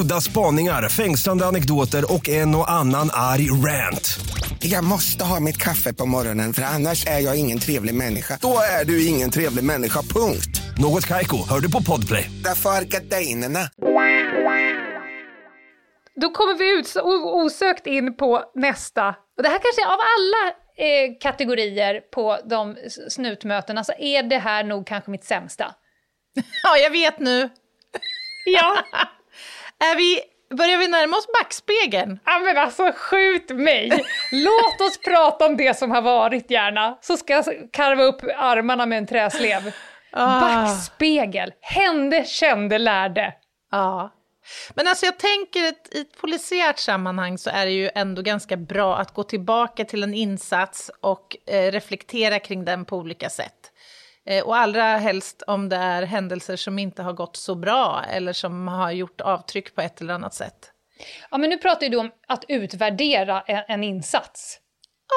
Udda spaningar, fängslande anekdoter och en och annan arg rant. Jag måste ha mitt kaffe på morgonen för annars är jag ingen trevlig människa. Då är du ingen trevlig människa, punkt. Något kajko, hör du på podplay. Därför är gardinerna. Då kommer vi ut osökt in på nästa. Och det här kanske av alla eh, kategorier på de snutmötena så är det här nog kanske mitt sämsta. Ja, jag vet nu. Ja. är vi, börjar vi närma oss backspegeln? Ja men alltså skjut mig! Låt oss prata om det som har varit gärna, så ska jag karva upp armarna med en träslev. Ah. Backspegel, hände, kände, lärde. Ja. Men alltså jag tänker att i ett polisiärt sammanhang så är det ju ändå ganska bra att gå tillbaka till en insats och eh, reflektera kring den på olika sätt. Eh, och allra helst om det är händelser som inte har gått så bra eller som har gjort avtryck på ett eller annat sätt. Ja, men nu pratar du om att utvärdera en, en insats.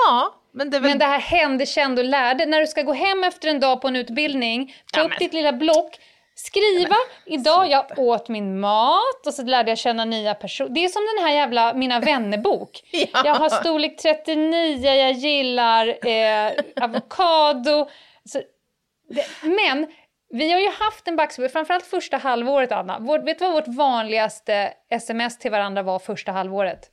Ja, men det, väl... men det här hände, kände och lärde. När du ska gå hem efter en dag på en utbildning, ta ja, upp men... ditt lilla block, skriva, idag jag åt min mat och så lärde jag känna nya personer. Det är som den här jävla Mina vänner-bok. ja. Jag har storlek 39, jag gillar eh, avokado. Det, men vi har ju haft en backspegel, framförallt första halvåret Anna. Vår, vet du vad vårt vanligaste sms till varandra var första halvåret?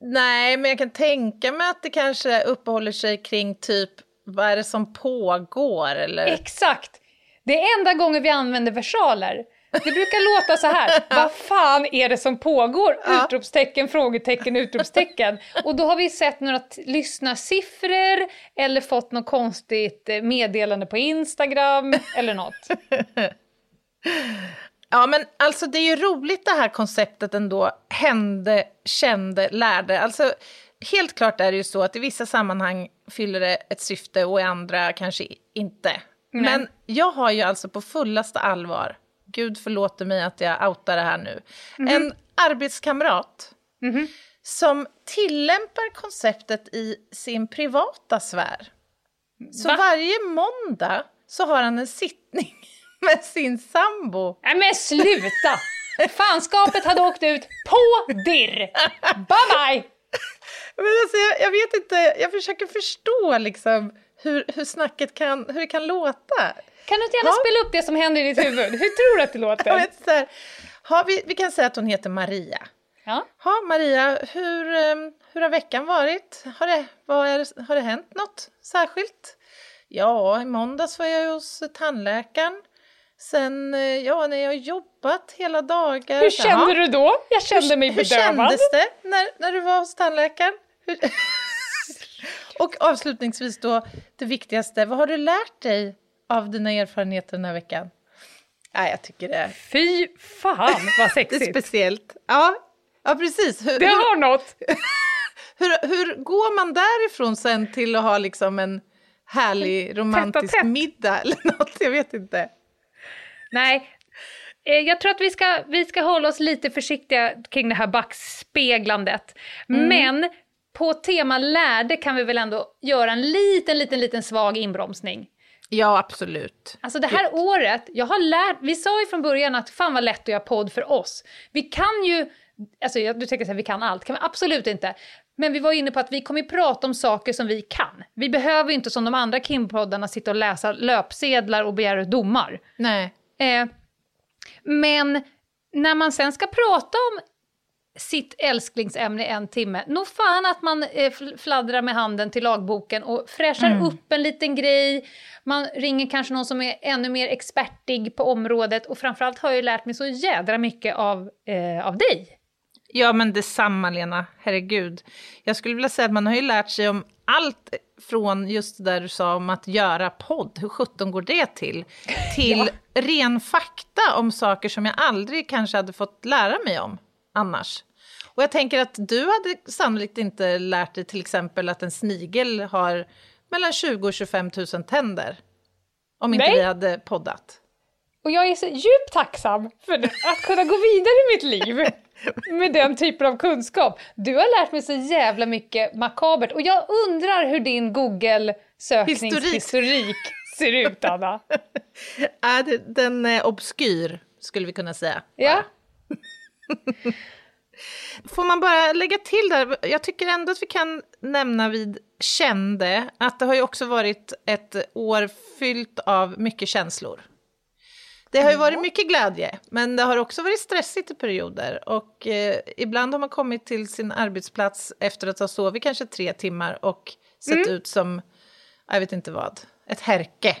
Nej, men jag kan tänka mig att det kanske uppehåller sig kring typ vad är det som pågår eller? Exakt! Det är enda gången vi använder versaler. Det brukar låta så här, vad fan är det som pågår? Ja. Utropstecken, frågetecken, utropstecken. Och då har vi sett några lyssnarsiffror eller fått något konstigt eh, meddelande på Instagram eller något. Ja, men alltså det är ju roligt det här konceptet ändå, hände, kände, lärde. Alltså helt klart är det ju så att i vissa sammanhang fyller det ett syfte och i andra kanske inte. Nej. Men jag har ju alltså på fullaste allvar, gud förlåter mig att jag outar det här nu, mm. en arbetskamrat mm. som tillämpar konceptet i sin privata sfär. Så Va? varje måndag så har han en sittning med sin sambo. Nej men sluta! Fanskapet hade åkt ut på dirr! Bye bye! Men alltså, jag, jag vet inte, jag försöker förstå liksom hur, hur snacket kan, hur det kan låta. Kan du inte gärna ja. spela upp det som händer i ditt huvud? Hur tror du att det låter? vet, så här, ha, vi, vi kan säga att hon heter Maria. Ja. Ha, Maria, hur, ehm, hur har veckan varit? Har det, vad är, har det hänt något särskilt? Ja, i måndags var jag hos tandläkaren. Sen, eh, ja, när jag har jobbat hela dagar. Hur kände ja. du då? Jag kände mig bedövad. Hur kändes det när, när du var hos tandläkaren? Hur... Och avslutningsvis då, det viktigaste, vad har du lärt dig av dina erfarenheter den här veckan? Ja, jag tycker det. Fy fan vad sexigt! det är speciellt. Ja, ja precis. Hur, det har hur, något! hur, hur går man därifrån sen till att ha liksom en härlig romantisk tätt tätt. middag eller något? Jag vet inte. Nej, eh, jag tror att vi ska, vi ska hålla oss lite försiktiga kring det här backspeglandet. Mm. Men på tema lärde kan vi väl ändå göra en liten, liten, liten svag inbromsning. Ja, absolut. Alltså det här året, jag har lärt, vi sa ju från början att fan vad lätt att göra podd för oss. Vi kan ju, alltså du tänker säga vi kan allt, kan vi absolut inte. Men vi var inne på att vi kommer prata om saker som vi kan. Vi behöver inte som de andra Kim-poddarna sitta och läsa löpsedlar och begära domar. Nej. Eh, men när man sen ska prata om sitt älsklingsämne en timme. Nog fan att man eh, fladdrar med handen till lagboken och fräschar mm. upp en liten grej. Man ringer kanske någon som är ännu mer expertig på området och framförallt har jag ju lärt mig så jädra mycket av, eh, av dig. Ja men detsamma Lena, herregud. Jag skulle vilja säga att man har ju lärt sig om allt från just det där du sa om att göra podd, hur sjutton går det till? Till ja. ren fakta om saker som jag aldrig kanske hade fått lära mig om annars. Och jag tänker att du hade sannolikt inte lärt dig till exempel att en snigel har mellan 20 och 25 000 tänder. Om inte Nej. vi hade poddat. Och jag är så djupt tacksam för att kunna gå vidare i mitt liv med den typen av kunskap. Du har lärt mig så jävla mycket makabert och jag undrar hur din Google-sökningshistorik ser ut, Anna. den är obskyr, skulle vi kunna säga. Ja. Får man bara lägga till där, jag tycker ändå att vi kan nämna vid kände att det har ju också varit ett år fyllt av mycket känslor. Det har ju varit mycket glädje, men det har också varit stressigt i perioder. Och eh, ibland har man kommit till sin arbetsplats efter att ha sovit kanske tre timmar och sett mm. ut som, jag vet inte vad, ett härke.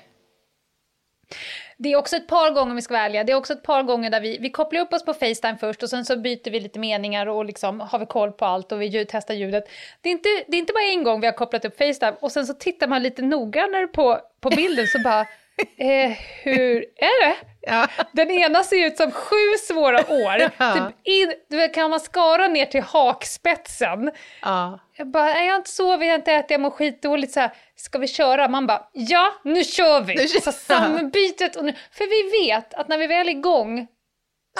Det är också ett par gånger, om vi ska vara ärliga, det är också ett par gånger där vi, vi kopplar upp oss på Facetime först och sen så byter vi lite meningar och liksom har vi koll på allt och vi ljud, testar ljudet. Det är, inte, det är inte bara en gång vi har kopplat upp Facetime och sen så tittar man lite noggrannare på, på bilden så bara, eh, hur är det? Ja. Den ena ser ut som sju svåra år. Ja. Typ in, du kan man skara ner till hakspetsen. Ja. Jag bara, är jag inte sovit, jag har inte ätit, jag mår skitdåligt. Så här, ska vi köra? Man bara, ja, nu kör vi! Nu kör. Så sammanbytet och nu, För vi vet att när vi väl är igång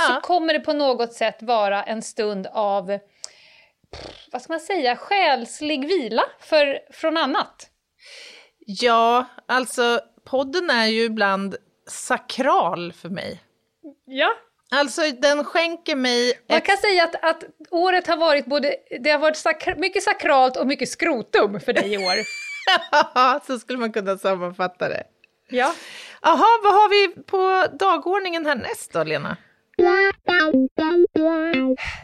så kommer det på något sätt vara en stund av, vad ska man säga, själslig vila för, från annat. Ja, alltså podden är ju ibland sakral för mig. Ja. Alltså den skänker mig... Ett... Man kan säga att, att året har varit både, det har varit sakra, mycket sakralt och mycket skrotum för dig i år. Så skulle man kunna sammanfatta det. Ja. Jaha, vad har vi på dagordningen härnäst då, Lena?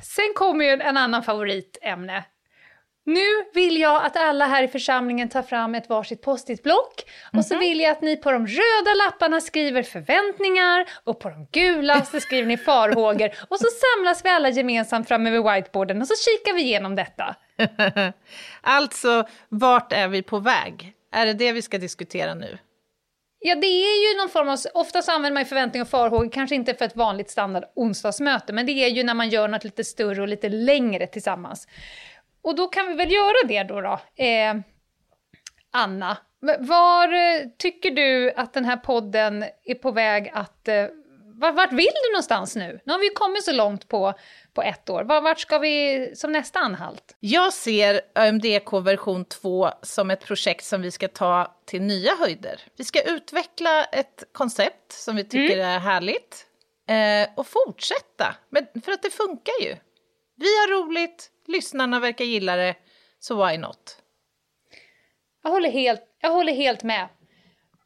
Sen kommer ju en annan favoritämne. Nu vill jag att alla här i församlingen tar fram ett varsitt post-it-block mm-hmm. och så mhm. vill jag att ni på de röda lapparna skriver förväntningar och på de gulaste skriver ni farhågor och så samlas vi alla gemensamt framme vid whiteboarden och så kikar vi igenom detta. alltså, vart är vi på väg? Är det det vi ska diskutera nu? Ja, det är ju någon form av... Ofta så använder man ju förväntningar och farhågor, kanske inte för ett vanligt standard onsdagsmöte, men det är ju när man gör något lite större och lite längre tillsammans. Och då kan vi väl göra det då, då. Eh, Anna, var eh, tycker du att den här podden är på väg att... Eh, vart vill du någonstans nu? Nu har vi kommit så långt på, på ett år. Vart ska vi som nästa anhalt? Jag ser ÖMDK version 2 som ett projekt som vi ska ta till nya höjder. Vi ska utveckla ett koncept som vi tycker mm. är härligt eh, och fortsätta, men, för att det funkar ju. Vi har roligt, lyssnarna verkar gilla det, så why not? Jag håller helt, jag håller helt med.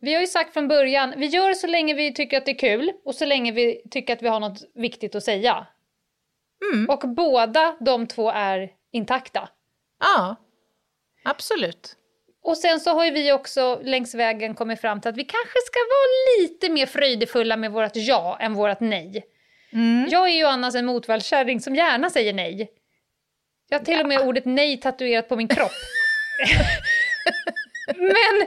Vi har ju sagt från början, vi gör så länge vi tycker att det är kul och så länge vi tycker att vi har något viktigt att säga. Mm. Och båda de två är intakta. Ja, absolut. Och sen så har ju vi också längs vägen kommit fram till att vi kanske ska vara lite mer fröjdefulla med vårt ja än vårt nej. Mm. Jag är ju annars en motvallskärring som gärna säger nej. Jag har till och med ordet nej tatuerat på min kropp. men,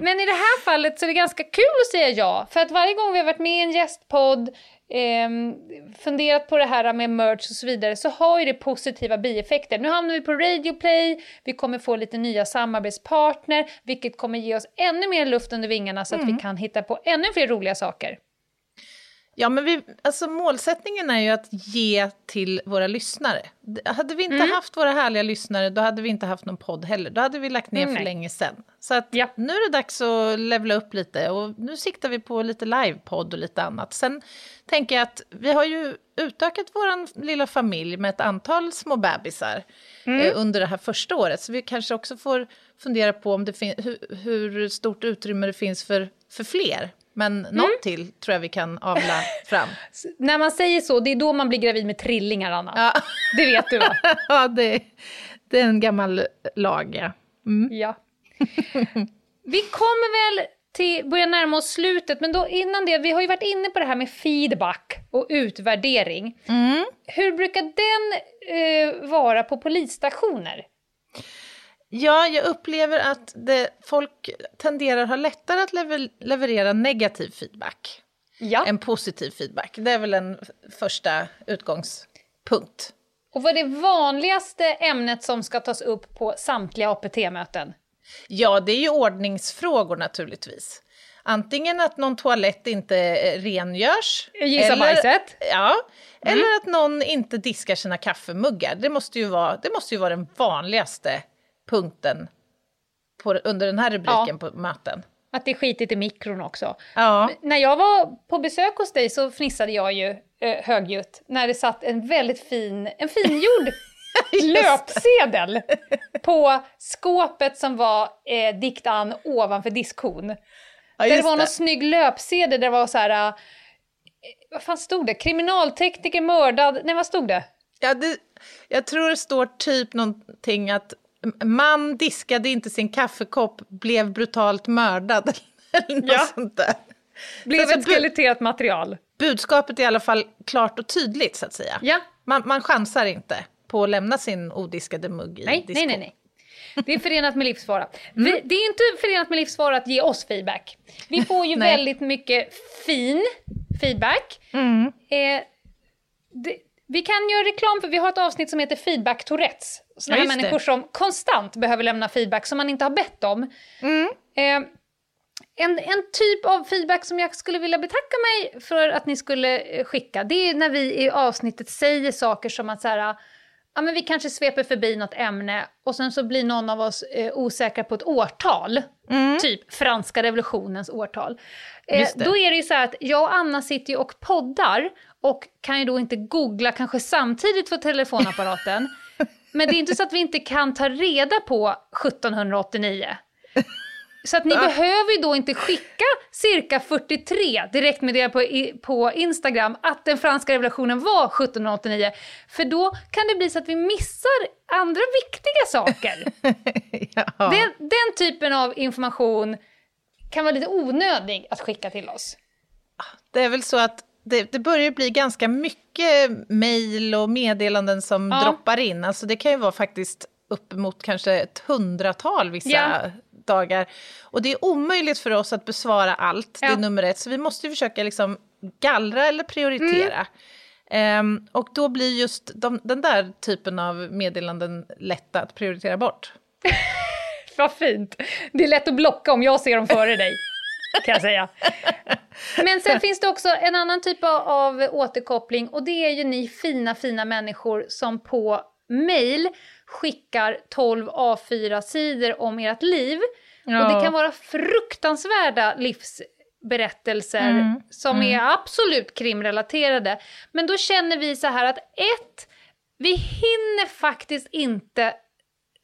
Men i det här fallet så är det ganska kul att säga ja, för att varje gång vi har varit med i en gästpodd, eh, funderat på det här med merch och så vidare, så har ju det positiva bieffekter. Nu hamnar vi på Radioplay, vi kommer få lite nya samarbetspartner, vilket kommer ge oss ännu mer luft under vingarna så att mm. vi kan hitta på ännu fler roliga saker. Ja, men vi, alltså målsättningen är ju att ge till våra lyssnare. Hade vi inte mm. haft våra härliga lyssnare, då hade vi inte haft någon podd heller. Då hade vi lagt ner mm, för länge sedan. Så att ja. nu är det dags att levla upp lite och nu siktar vi på lite livepodd och lite annat. Sen tänker jag att vi har ju utökat vår lilla familj med ett antal små bebisar mm. eh, under det här första året. Så vi kanske också får fundera på om det hur, hur stort utrymme det finns för, för fler. Men mm. något till tror jag vi kan avla fram. När man säger så, det är då man blir gravid med trillingar, Anna. Ja. Det vet du va? ja, det, det, är en gammal lag, ja. Mm. ja. Vi kommer väl till, börja närma oss slutet, men då innan det, vi har ju varit inne på det här med feedback och utvärdering. Mm. Hur brukar den eh, vara på polisstationer? Ja, jag upplever att det, folk tenderar att ha lättare att lever, leverera negativ feedback ja. än positiv feedback. Det är väl en första utgångspunkt. Och vad är det vanligaste ämnet som ska tas upp på samtliga APT-möten? Ja, det är ju ordningsfrågor naturligtvis. Antingen att någon toalett inte rengörs. Gissa eller, bajset. Ja, mm. eller att någon inte diskar sina kaffemuggar. Det måste ju vara, det måste ju vara den vanligaste punkten på, under den här rubriken ja. på möten. Att det är skitigt i mikron också. Ja. När jag var på besök hos dig så fnissade jag ju eh, högljutt när det satt en väldigt fin, en fingjord löpsedel på skåpet som var eh, dikt an ovanför diskhon. Ja, där det var det. någon snygg löpsedel där det var så här... Eh, vad fan stod det? Kriminaltekniker mördad... Nej, vad stod det? Ja, det, jag tror det står typ någonting att man diskade inte sin kaffekopp, blev brutalt mördad. Eller något ja. sånt där. Blev så ett skeletterat material. Budskapet är i alla fall klart och tydligt så att säga. Ja. Man, man chansar inte på att lämna sin odiskade mugg i nej, nej, nej, nej. Det är förenat med livsfara. Mm. Det är inte förenat med livsfara att ge oss feedback. Vi får ju väldigt mycket fin feedback. Mm. Eh, det, vi kan göra reklam för vi har ett avsnitt som heter Feedback Tourettes. Sådana ja, människor det. som konstant behöver lämna feedback som man inte har bett om. Mm. Eh, en, en typ av feedback som jag skulle vilja betacka mig för att ni skulle eh, skicka, det är när vi i avsnittet säger saker som att så här, ja, men vi kanske sveper förbi något ämne och sen så blir någon av oss eh, osäkra på ett årtal. Mm. Typ franska revolutionens årtal. Eh, då är det ju så här att jag och Anna sitter ju och poddar och kan ju då inte googla kanske samtidigt för telefonapparaten. Men det är inte så att vi inte kan ta reda på 1789. Så att ni behöver ju då inte skicka cirka 43 direktmeddelanden på, på Instagram att den franska revolutionen var 1789. För då kan det bli så att vi missar andra viktiga saker. ja. den, den typen av information kan vara lite onödig att skicka till oss. Det är väl så att det, det börjar bli ganska mycket mejl och meddelanden som ja. droppar in. Alltså det kan ju vara faktiskt uppemot kanske ett hundratal vissa ja. dagar. Och det är omöjligt för oss att besvara allt, ja. det är nummer ett. Så vi måste försöka liksom gallra eller prioritera. Mm. Um, och då blir just de, den där typen av meddelanden lätta att prioritera bort. Vad fint! Det är lätt att blocka om jag ser dem före dig kan jag säga. Men sen finns det också en annan typ av återkoppling och det är ju ni fina, fina människor som på mail skickar 12 A4-sidor om ert liv. Ja. Och det kan vara fruktansvärda livsberättelser mm. som mm. är absolut krimrelaterade. Men då känner vi så här att ett, vi hinner faktiskt inte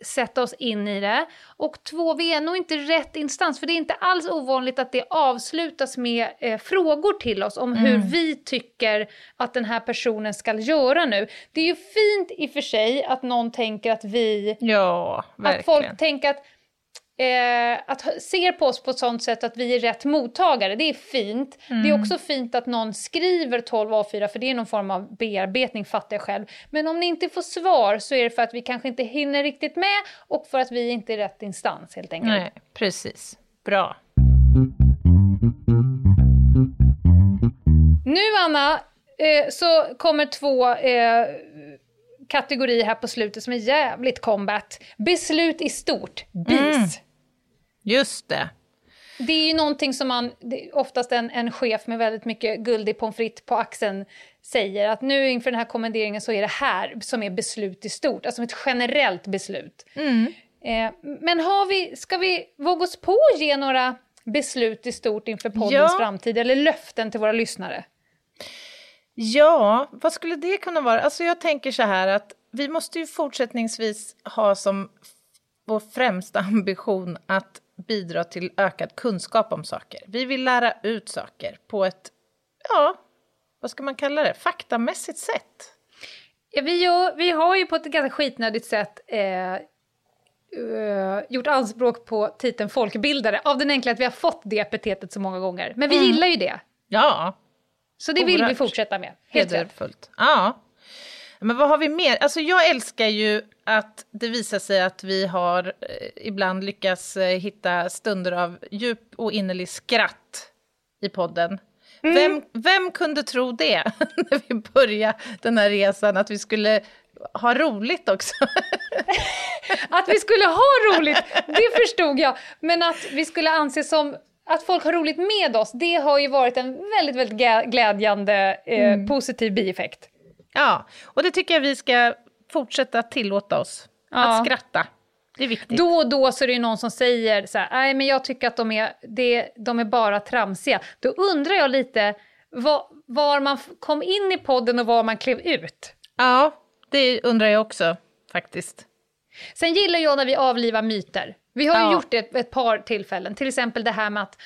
sätta oss in i det. Och två, vi är nog inte rätt instans, för det är inte alls ovanligt att det avslutas med eh, frågor till oss om mm. hur vi tycker att den här personen ska göra nu. Det är ju fint i och för sig att någon tänker att vi... Ja, verkligen. Att folk tänker att eh, att ser på oss på ett sånt sätt att vi är rätt mottagare, det är fint. Mm. Det är också fint att någon skriver 12 A4 för det är någon form av bearbetning fattar jag själv. Men om ni inte får svar så är det för att vi kanske inte hinner riktigt med och för att vi inte är rätt instans helt enkelt. Nej, precis. Bra. Nu, Anna, eh, så kommer två eh, kategorier här på slutet som är jävligt combat. Beslut i stort, BIS. Mm. Just det. Det är ju någonting som man, oftast en, en chef med väldigt mycket guldig pommes frites på axeln säger att nu inför den här kommenderingen så är det här som är beslut i stort, alltså ett generellt beslut. Mm. Eh, men har vi, ska vi våga oss på att ge några beslut i stort inför poddens ja. framtid eller löften till våra lyssnare? Ja, vad skulle det kunna vara? Alltså jag tänker så här att vi måste ju fortsättningsvis ha som vår främsta ambition att bidra till ökad kunskap om saker. Vi vill lära ut saker på ett, ja, vad ska man kalla det, faktamässigt sätt. Ja, vi, gör, vi har ju på ett ganska skitnödigt sätt eh, uh, gjort anspråk på titeln folkbildare av den enkla att vi har fått det epitetet så många gånger. Men vi mm. gillar ju det. Ja. Så det vill vi fortsätta med. Helt Hederfullt. Ja. Men vad har vi mer? Alltså jag älskar ju att det visar sig att vi har eh, ibland lyckats eh, hitta stunder av djup och innerlig skratt i podden. Mm. Vem, vem kunde tro det när vi började den här resan, att vi skulle ha roligt också? att vi skulle ha roligt, det förstod jag. Men att vi skulle anses som att folk har roligt med oss, det har ju varit en väldigt, väldigt glädjande eh, mm. positiv bieffekt. Ja, och det tycker jag vi ska fortsätta tillåta oss. Ja. Att skratta. Det är viktigt. Då och då så är det någon som säger så här, nej men jag tycker att de är, det, de är bara tramsiga. Då undrar jag lite var, var man kom in i podden och var man klev ut. Ja, det undrar jag också faktiskt. Sen gillar jag när vi avlivar myter. Vi har ju gjort det ett, ett par tillfällen, till exempel det här med att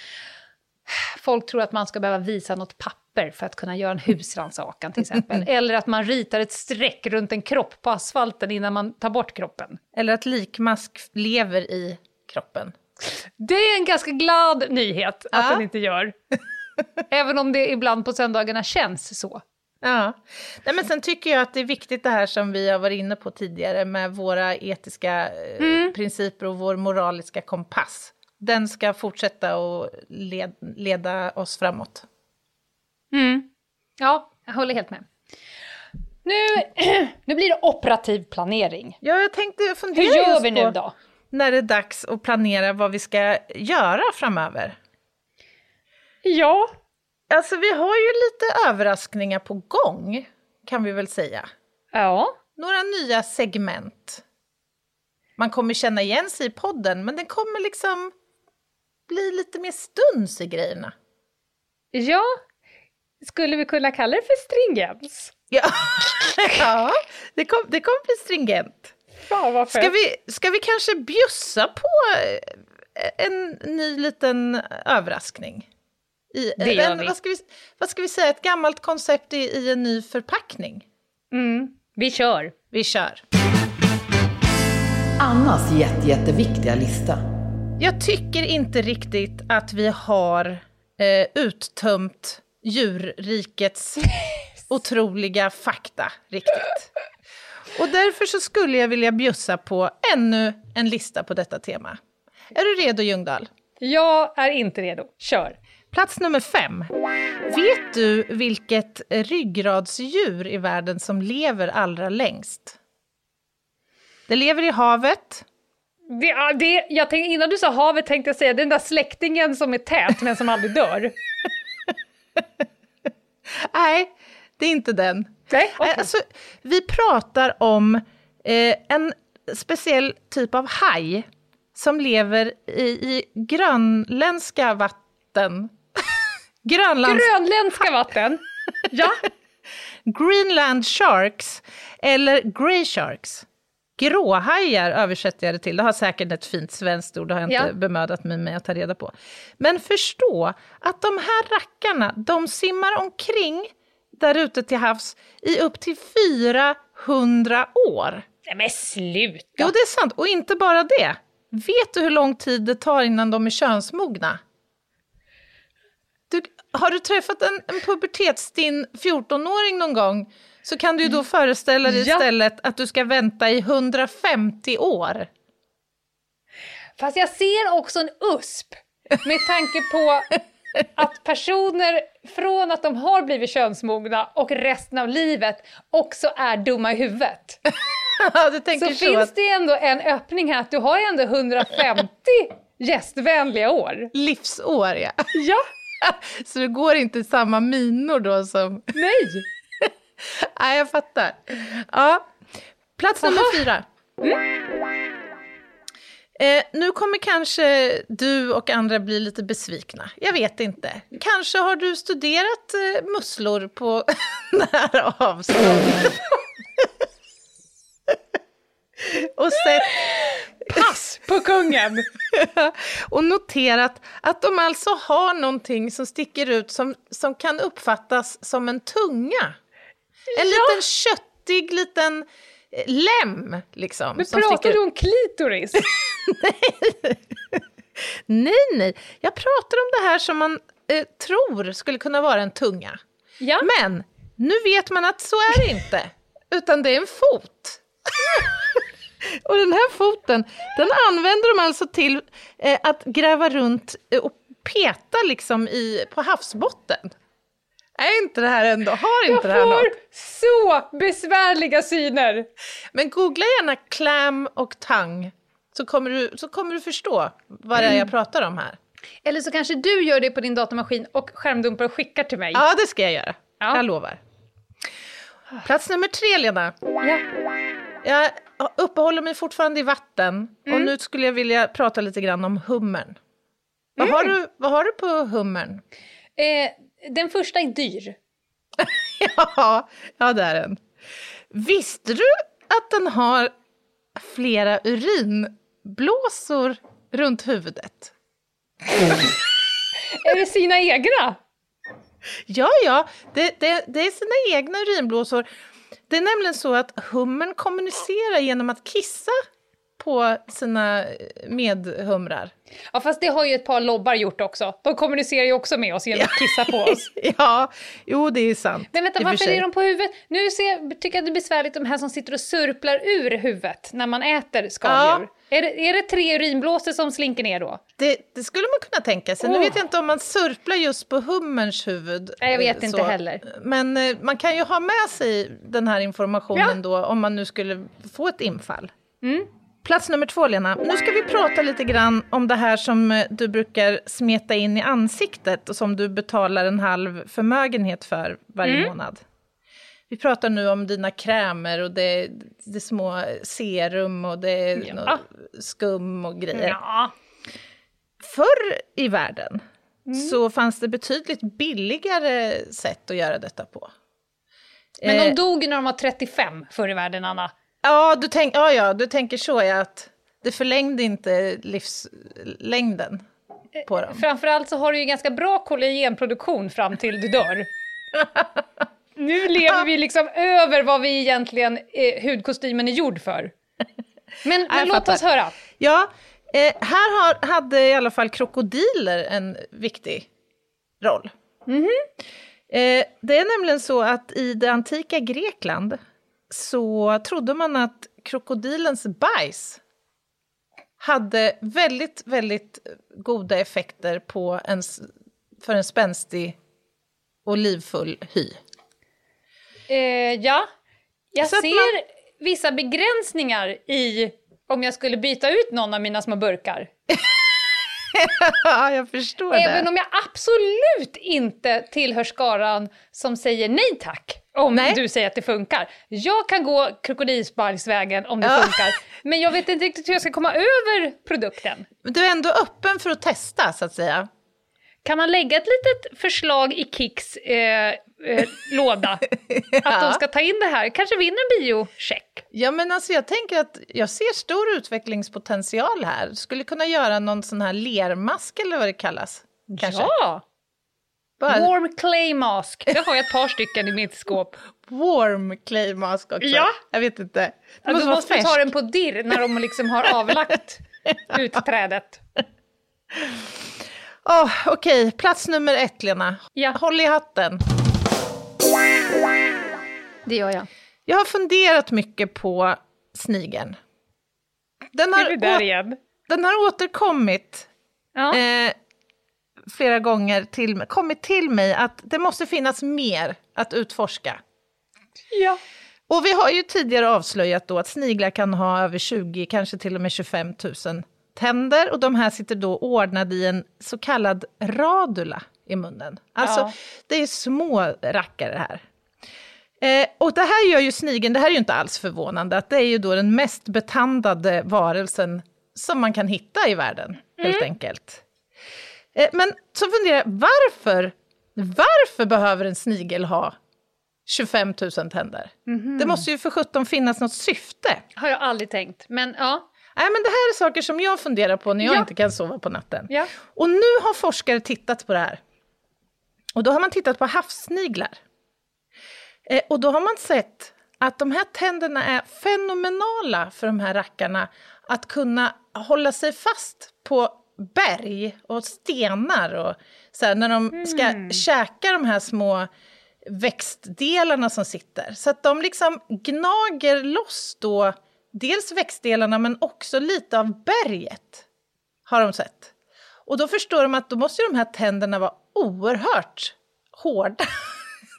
folk tror att man ska behöva visa något papper för att kunna göra en husrannsakan till exempel. Eller att man ritar ett streck runt en kropp på asfalten innan man tar bort kroppen. Eller att likmask lever i kroppen. Det är en ganska glad nyhet att ja. den inte gör. Även om det ibland på söndagarna känns så. Ja, Nej, men sen tycker jag att det är viktigt det här som vi har varit inne på tidigare med våra etiska eh, mm. principer och vår moraliska kompass. Den ska fortsätta att led, leda oss framåt. Mm. Ja, jag håller helt med. Nu, nu blir det operativ planering. Ja, jag tänkte fundera Hur gör vi nu då? När det är dags att planera vad vi ska göra framöver. Ja, Alltså vi har ju lite överraskningar på gång, kan vi väl säga. Ja. Några nya segment. Man kommer känna igen sig i podden, men den kommer liksom bli lite mer stuns i grejerna. Ja, skulle vi kunna kalla det för stringens? Ja, ja det, kom, det kommer bli stringent. Fan, vad ska, vi, ska vi kanske bjussa på en ny liten överraskning? I, det gör vi. Vad ska vi, vad ska vi säga, ett gammalt koncept i, i en ny förpackning? Mm, vi kör. Vi kör. Annas jätte, jätteviktiga lista. Jag tycker inte riktigt att vi har eh, uttömt djurrikets otroliga fakta riktigt. Och därför så skulle jag vilja bjussa på ännu en lista på detta tema. Är du redo Ljungdahl? Jag är inte redo. Kör! Plats nummer fem. Vet du vilket ryggradsdjur i världen som lever allra längst? Det lever i havet. Det, det, jag tänkte, innan du sa havet tänkte jag säga den där släktingen som är tät men som aldrig dör. Nej, det är inte den. Nej, okay. alltså, vi pratar om eh, en speciell typ av haj som lever i, i grönländska vatten Grönlands... Grönländska vatten? Ja. Greenland sharks, eller grey sharks. Gråhajar översätter jag det till. Det har säkert ett fint svenskt ord, det har jag inte ja. bemödat mig med att ta reda på. Men förstå att de här rackarna, de simmar omkring där ute till havs i upp till 400 år. Nej men sluta! Jo, det är sant. Och inte bara det. Vet du hur lång tid det tar innan de är könsmogna? Du, har du träffat en, en pubertetsstinn 14-åring någon gång så kan du då föreställa dig ja. istället att du ska vänta i 150 år. Fast jag ser också en USP. med tanke på att personer från att de har blivit könsmogna och resten av livet också är dumma i huvudet. ja, så, så finns att... det ändå en öppning här att du har ändå 150 gästvänliga år. Livsår ja. Ja. så det går inte samma minor då som... Nej! Nej, jag fattar. Ja. Plats nummer Aha. fyra. Mm. Eh, nu kommer kanske du och andra bli lite besvikna. Jag vet inte. Kanske har du studerat eh, musslor på nära avstånd. och sett... Pass på kungen! och noterat att de alltså har någonting som sticker ut som, som kan uppfattas som en tunga. En ja. liten köttig liten eh, lem, liksom. Men pratar sticker... du om klitoris? nej. nej, nej. Jag pratar om det här som man eh, tror skulle kunna vara en tunga. Ja. Men nu vet man att så är det inte, utan det är en fot. och den här foten, den använder de alltså till eh, att gräva runt eh, och peta liksom i, på havsbotten. Är inte det här ändå, har inte jag det här något? Jag får så besvärliga syner! Men googla gärna clam och tang så kommer du, så kommer du förstå vad det är jag mm. pratar om här. Eller så kanske du gör det på din datamaskin och skärmdumpar och skickar till mig. Ja, det ska jag göra. Ja. Jag lovar. Plats nummer tre, Lena. Ja. Jag uppehåller mig fortfarande i vatten mm. och nu skulle jag vilja prata lite grann om hummern. Vad, mm. har, du, vad har du på hummern? Eh, den första är dyr. ja, ja, det är den. Visste du att den har flera urinblåsor runt huvudet? är det sina egna? Ja, ja, det, det, det är sina egna urinblåsor. Det är nämligen så att hummern kommunicerar genom att kissa på sina medhumrar. Ja, fast det har ju ett par lobbar gjort också. De kommunicerar ju också med oss genom att kissa på oss. ja, jo det är sant. Men vänta, varför är de på huvudet? Nu ser, tycker jag det är besvärligt de här som sitter och surplar ur huvudet när man äter skaldjur. Ja. Är, det, är det tre urinblåsor som slinker ner då? Det, det skulle man kunna tänka sig. Oh. Nu vet jag inte om man surplar just på hummerns huvud. Nej, jag vet så. inte heller. Men eh, man kan ju ha med sig den här informationen ja. då om man nu skulle få ett infall. Mm. Plats nummer två, Lena. Nu ska vi prata lite grann om det här som eh, du brukar smeta in i ansiktet och som du betalar en halv förmögenhet för varje mm. månad. Vi pratar nu om dina krämer och det, det små serum och det är ja. skum och grejer. Ja. Förr i världen mm. så fanns det betydligt billigare sätt att göra detta på. Men de eh, dog när de var 35 förr i världen, Anna. Ja, du, tänk, ja, ja, du tänker så, ja, att det förlängde inte livslängden på dem. Framförallt så har du ju ganska bra kollagenproduktion fram till du dör. nu lever vi liksom över vad vi egentligen, eh, hudkostymen är gjord för. Men, men låt fattar. oss höra. Ja, eh, här har, hade i alla fall krokodiler en viktig roll. Mm -hmm. eh, det är nämligen så att i det antika Grekland så trodde man att krokodilens bajs hade väldigt, väldigt goda effekter på en, för en spänstig och livfull hy. Eh, ja, jag Så ser man... vissa begränsningar i om jag skulle byta ut någon av mina små burkar. ja, jag förstår Även det. Även om jag absolut inte tillhör skaran som säger nej tack om nej. du säger att det funkar. Jag kan gå krokodilsbajsvägen om det ja. funkar, men jag vet inte riktigt hur jag ska komma över produkten. Men du är ändå öppen för att testa, så att säga? Kan man lägga ett litet förslag i Kicks eh, eh, låda? ja. Att de ska ta in det här, kanske vinner en biocheck. Ja, men alltså jag tänker att jag ser stor utvecklingspotential här. Skulle kunna göra någon sån här lermask eller vad det kallas. Kanske. Ja! Bara... Warm clay mask, det har jag ett par stycken i mitt skåp. Warm clay mask också? Ja! Jag vet inte. Det ja, måste du måste färsk. ta den på dirr när de liksom har avlagt utträdet. Oh, Okej, okay. plats nummer ett, Lena. Ja. Håll i hatten. Det gör jag. Jag har funderat mycket på snigeln. Den har, är där igen? Den har återkommit. Ja. Eh, flera gånger till, kommit till mig att det måste finnas mer att utforska. Ja. Och vi har ju tidigare avslöjat då att sniglar kan ha över 20, kanske till och med 25 000 tänder och de här sitter då ordnade i en så kallad radula i munnen. Alltså, ja. det är små rackare här. Eh, och det här gör ju snigeln, det här är ju inte alls förvånande, att det är ju då den mest betandade varelsen som man kan hitta i världen, mm. helt enkelt. Eh, men så funderar jag, varför, varför behöver en snigel ha 25 000 tänder? Mm. Det måste ju för sjutton finnas något syfte. Har jag aldrig tänkt, men ja. Nej, men det här är saker som jag funderar på när jag ja. inte kan sova på natten. Ja. Och nu har forskare tittat på det här. Och då har man tittat på havssniglar. Eh, och då har man sett att de här tänderna är fenomenala för de här rackarna att kunna hålla sig fast på berg och stenar och så här, när de ska mm. käka de här små växtdelarna som sitter. Så att de liksom gnager loss då dels växtdelarna men också lite av berget, har de sett. Och då förstår de att då måste de här tänderna vara oerhört hårda.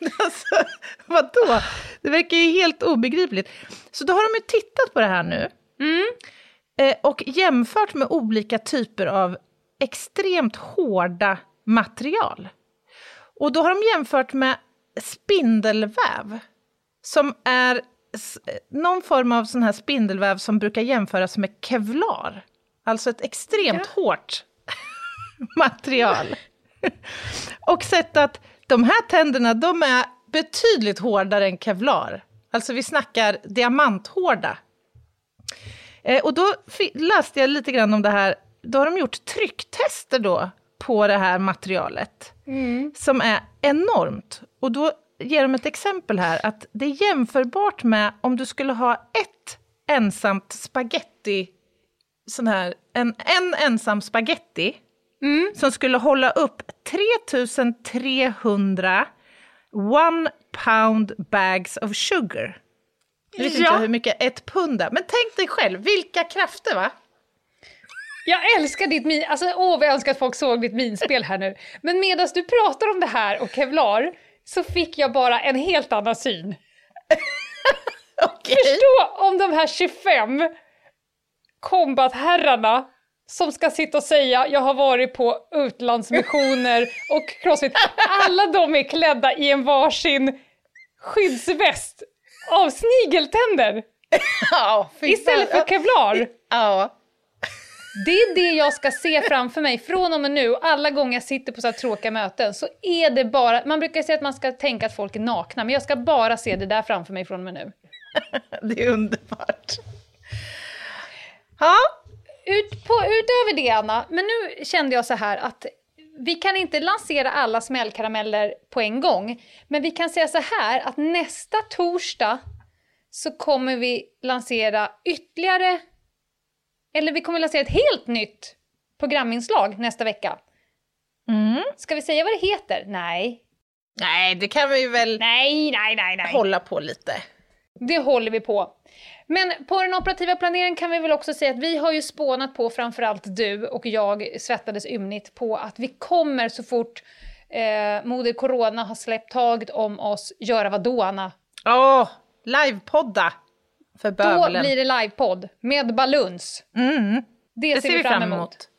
alltså, vadå? Det verkar ju helt obegripligt. Så då har de ju tittat på det här nu. Mm. Eh, och jämfört med olika typer av extremt hårda material. Och då har de jämfört med spindelväv, som är någon form av sån här spindelväv som brukar jämföras med kevlar. Alltså ett extremt ja. hårt material. och sett att de här tänderna, de är betydligt hårdare än kevlar. Alltså vi snackar diamanthårda. Eh, och då läste jag lite grann om det här, då har de gjort trycktester då på det här materialet, mm. som är enormt. Och då ger de ett exempel här, att det är jämförbart med om du skulle ha ett ensamt spaghetti, sån här, en, en ensam spaghetti, mm. som skulle hålla upp 3300 one pound bags of sugar. Jag vet ja. inte hur mycket ett pund är, men tänk dig själv, vilka krafter va? Jag älskar ditt min... Alltså, åh vad jag önskar att folk såg ditt minspel här nu. Men medan du pratar om det här och kevlar så fick jag bara en helt annan syn. okay. Förstå om de här 25 kombatherrarna som ska sitta och säga jag har varit på utlandsmissioner och crossfit. Alla de är klädda i en varsin skyddsväst av snigeltänder. Ja, Istället för kevlar. Ja. Det är det jag ska se framför mig från och med nu. Alla gånger jag sitter på så här tråkiga möten så är det bara, man brukar säga att man ska tänka att folk är nakna, men jag ska bara se det där framför mig från och med nu. det är underbart. Ja, ut på, utöver det Anna, men nu kände jag så här att vi kan inte lansera alla smällkarameller på en gång, men vi kan säga så här att nästa torsdag så kommer vi lansera ytterligare, eller vi kommer lansera ett helt nytt programinslag nästa vecka. Mm. Ska vi säga vad det heter? Nej. Nej, det kan vi väl nej, nej, nej, nej. hålla på lite. Det håller vi på. Men på den operativa planeringen kan vi väl också säga att vi har ju spånat på, framförallt du och jag svettades ymnigt på att vi kommer så fort eh, Moder Corona har släppt taget om oss göra vadå Anna? Åh, oh, livepodda! För bövelen. Då blir det livepodd med baluns. Mm. Det, det ser vi fram emot.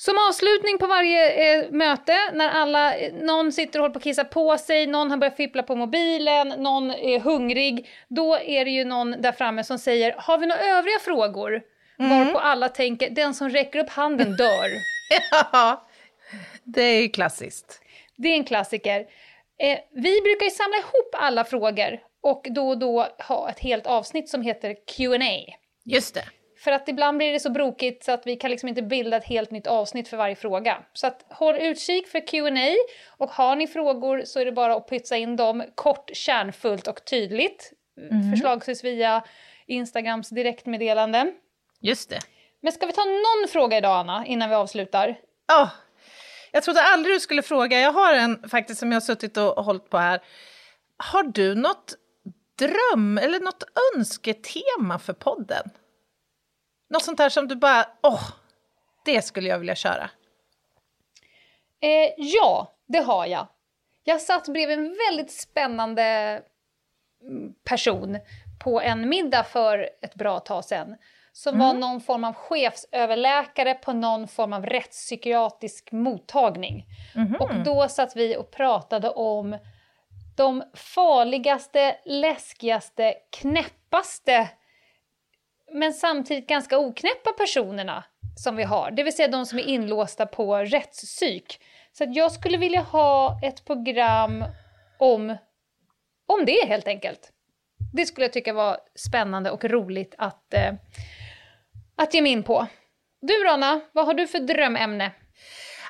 Som avslutning på varje eh, möte, när alla, eh, någon sitter och håller på att kissa på sig, någon har börjat fippla på mobilen, någon är hungrig, då är det ju någon där framme som säger “Har vi några övriga frågor?” mm. Varpå alla tänker “Den som räcker upp handen dör”. ja, det är ju klassiskt. Det är en klassiker. Eh, vi brukar ju samla ihop alla frågor och då och då ha ett helt avsnitt som heter Q&A. Just det. För att ibland blir det så brokigt så att vi kan liksom inte bilda ett helt nytt avsnitt för varje fråga. Så att håll utkik för Q&A och har ni frågor så är det bara att pytsa in dem kort, kärnfullt och tydligt. Mm. Förslagsvis via Instagrams direktmeddelande. Just det. Men ska vi ta någon fråga idag, Anna, innan vi avslutar? Ja, oh, jag trodde aldrig du skulle fråga. Jag har en faktiskt som jag har suttit och hållit på här. Har du något dröm eller något önsketema för podden? Något sånt här som du bara, åh, oh, det skulle jag vilja köra. Eh, ja, det har jag. Jag satt bredvid en väldigt spännande mm, person på en middag för ett bra tag sedan som mm. var någon form av chefsöverläkare på någon form av rättspsykiatrisk mottagning. Mm. Och då satt vi och pratade om de farligaste, läskigaste, knäppaste men samtidigt ganska oknäppa personerna som vi har. Det vill säga de som är inlåsta på rättspsyk. Så att jag skulle vilja ha ett program om, om det helt enkelt. Det skulle jag tycka var spännande och roligt att, eh, att ge mig in på. Du Rana, vad har du för drömämne?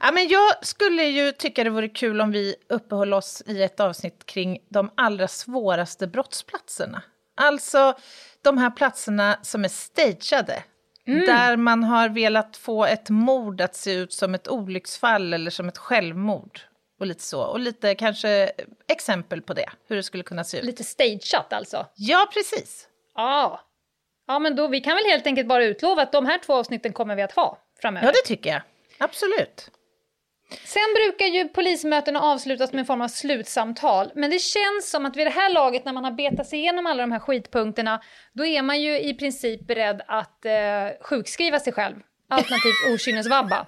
Ja, men jag skulle ju tycka det vore kul om vi uppehöll oss i ett avsnitt kring de allra svåraste brottsplatserna. Alltså de här platserna som är stageade. Mm. Där man har velat få ett mord att se ut som ett olycksfall eller som ett självmord. Och lite så. Och lite kanske exempel på det, hur det skulle kunna se ut. Lite stageat alltså? Ja, precis. Ja. Ja, men då, vi kan väl helt enkelt bara utlova att de här två avsnitten kommer vi att ha framöver. Ja, det tycker jag. Absolut. Sen brukar ju polismötena avslutas med en form av slutsamtal, men det känns som att vid det här laget när man har betat sig igenom alla de här skitpunkterna, då är man ju i princip beredd att eh, sjukskriva sig själv, alternativt okynnesvabba.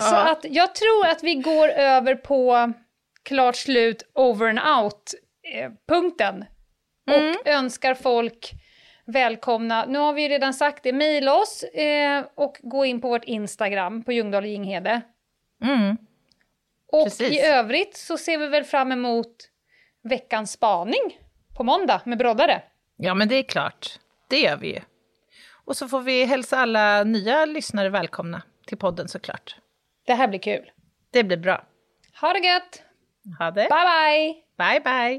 Så att jag tror att vi går över på klart slut, over and out-punkten. Eh, mm. Och önskar folk välkomna. Nu har vi redan sagt det, mejla oss eh, och gå in på vårt Instagram på Ljungdahl och Ginghede. Mm. Och Precis. i övrigt så ser vi väl fram emot veckans spaning på måndag med broddare. Ja, men det är klart. Det gör vi ju. Och så får vi hälsa alla nya lyssnare välkomna till podden såklart. Det här blir kul. Det blir bra. Ha det gött! Ha det! Bye, bye! Bye, bye!